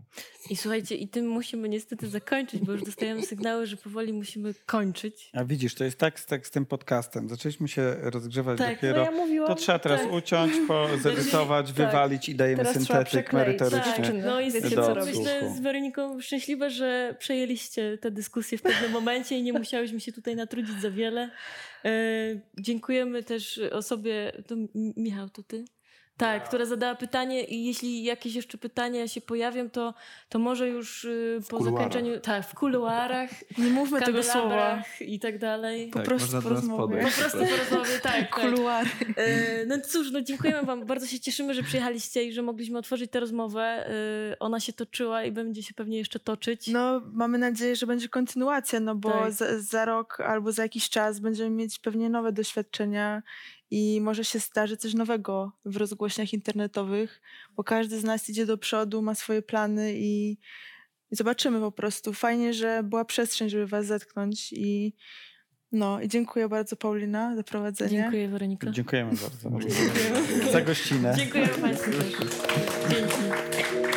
I słuchajcie, i tym musimy niestety zakończyć, bo już dostajemy sygnały, że powoli musimy kończyć. A widzisz, to jest tak z, tak z tym podcastem. Zaczęliśmy się rozgrzewać Tak, no dopiero. No ja mówiłam, to trzeba teraz tak. uciąć, po, zedytować, Tak. wywalić i dajemy Teraz syntetyk przekleić, merytoryczny. tak. No i Wiecie, jesteśmy, co myślę, z Weroniką szczęśliwe, że przejęliście tę dyskusję w pewnym momencie i nie musiałyśmy się tutaj natrudzić za wiele. E, dziękujemy też osobie, to Michał, to ty? Tak, która zadała pytanie i jeśli jakieś jeszcze pytania się pojawią, to, to może już y, po kuluarach. zakończeniu, tak, w kuluarach, Nie mówmy tego słowa. kandelabrach i tak dalej. Po Tak, prostu można po prostu po rozmowie, tak. tak. Kuluary. E, No cóż, no dziękujemy wam. Bardzo się cieszymy, że przyjechaliście i że mogliśmy otworzyć tę rozmowę. E, Ona się toczyła i będzie się pewnie jeszcze toczyć. No, mamy nadzieję, że będzie kontynuacja, no bo Tak. za, za rok albo za jakiś czas będziemy mieć pewnie nowe doświadczenia i może się zdarzy coś nowego w rozgłośniach internetowych, bo każdy z nas idzie do przodu, ma swoje plany i, i zobaczymy po prostu. Fajnie, że była przestrzeń, żeby was zetknąć i no i dziękuję bardzo Paulina za prowadzenie. Dziękuję Weronika. Dziękujemy bardzo za gościnę. Dziękujemy Państwu. Dzięki.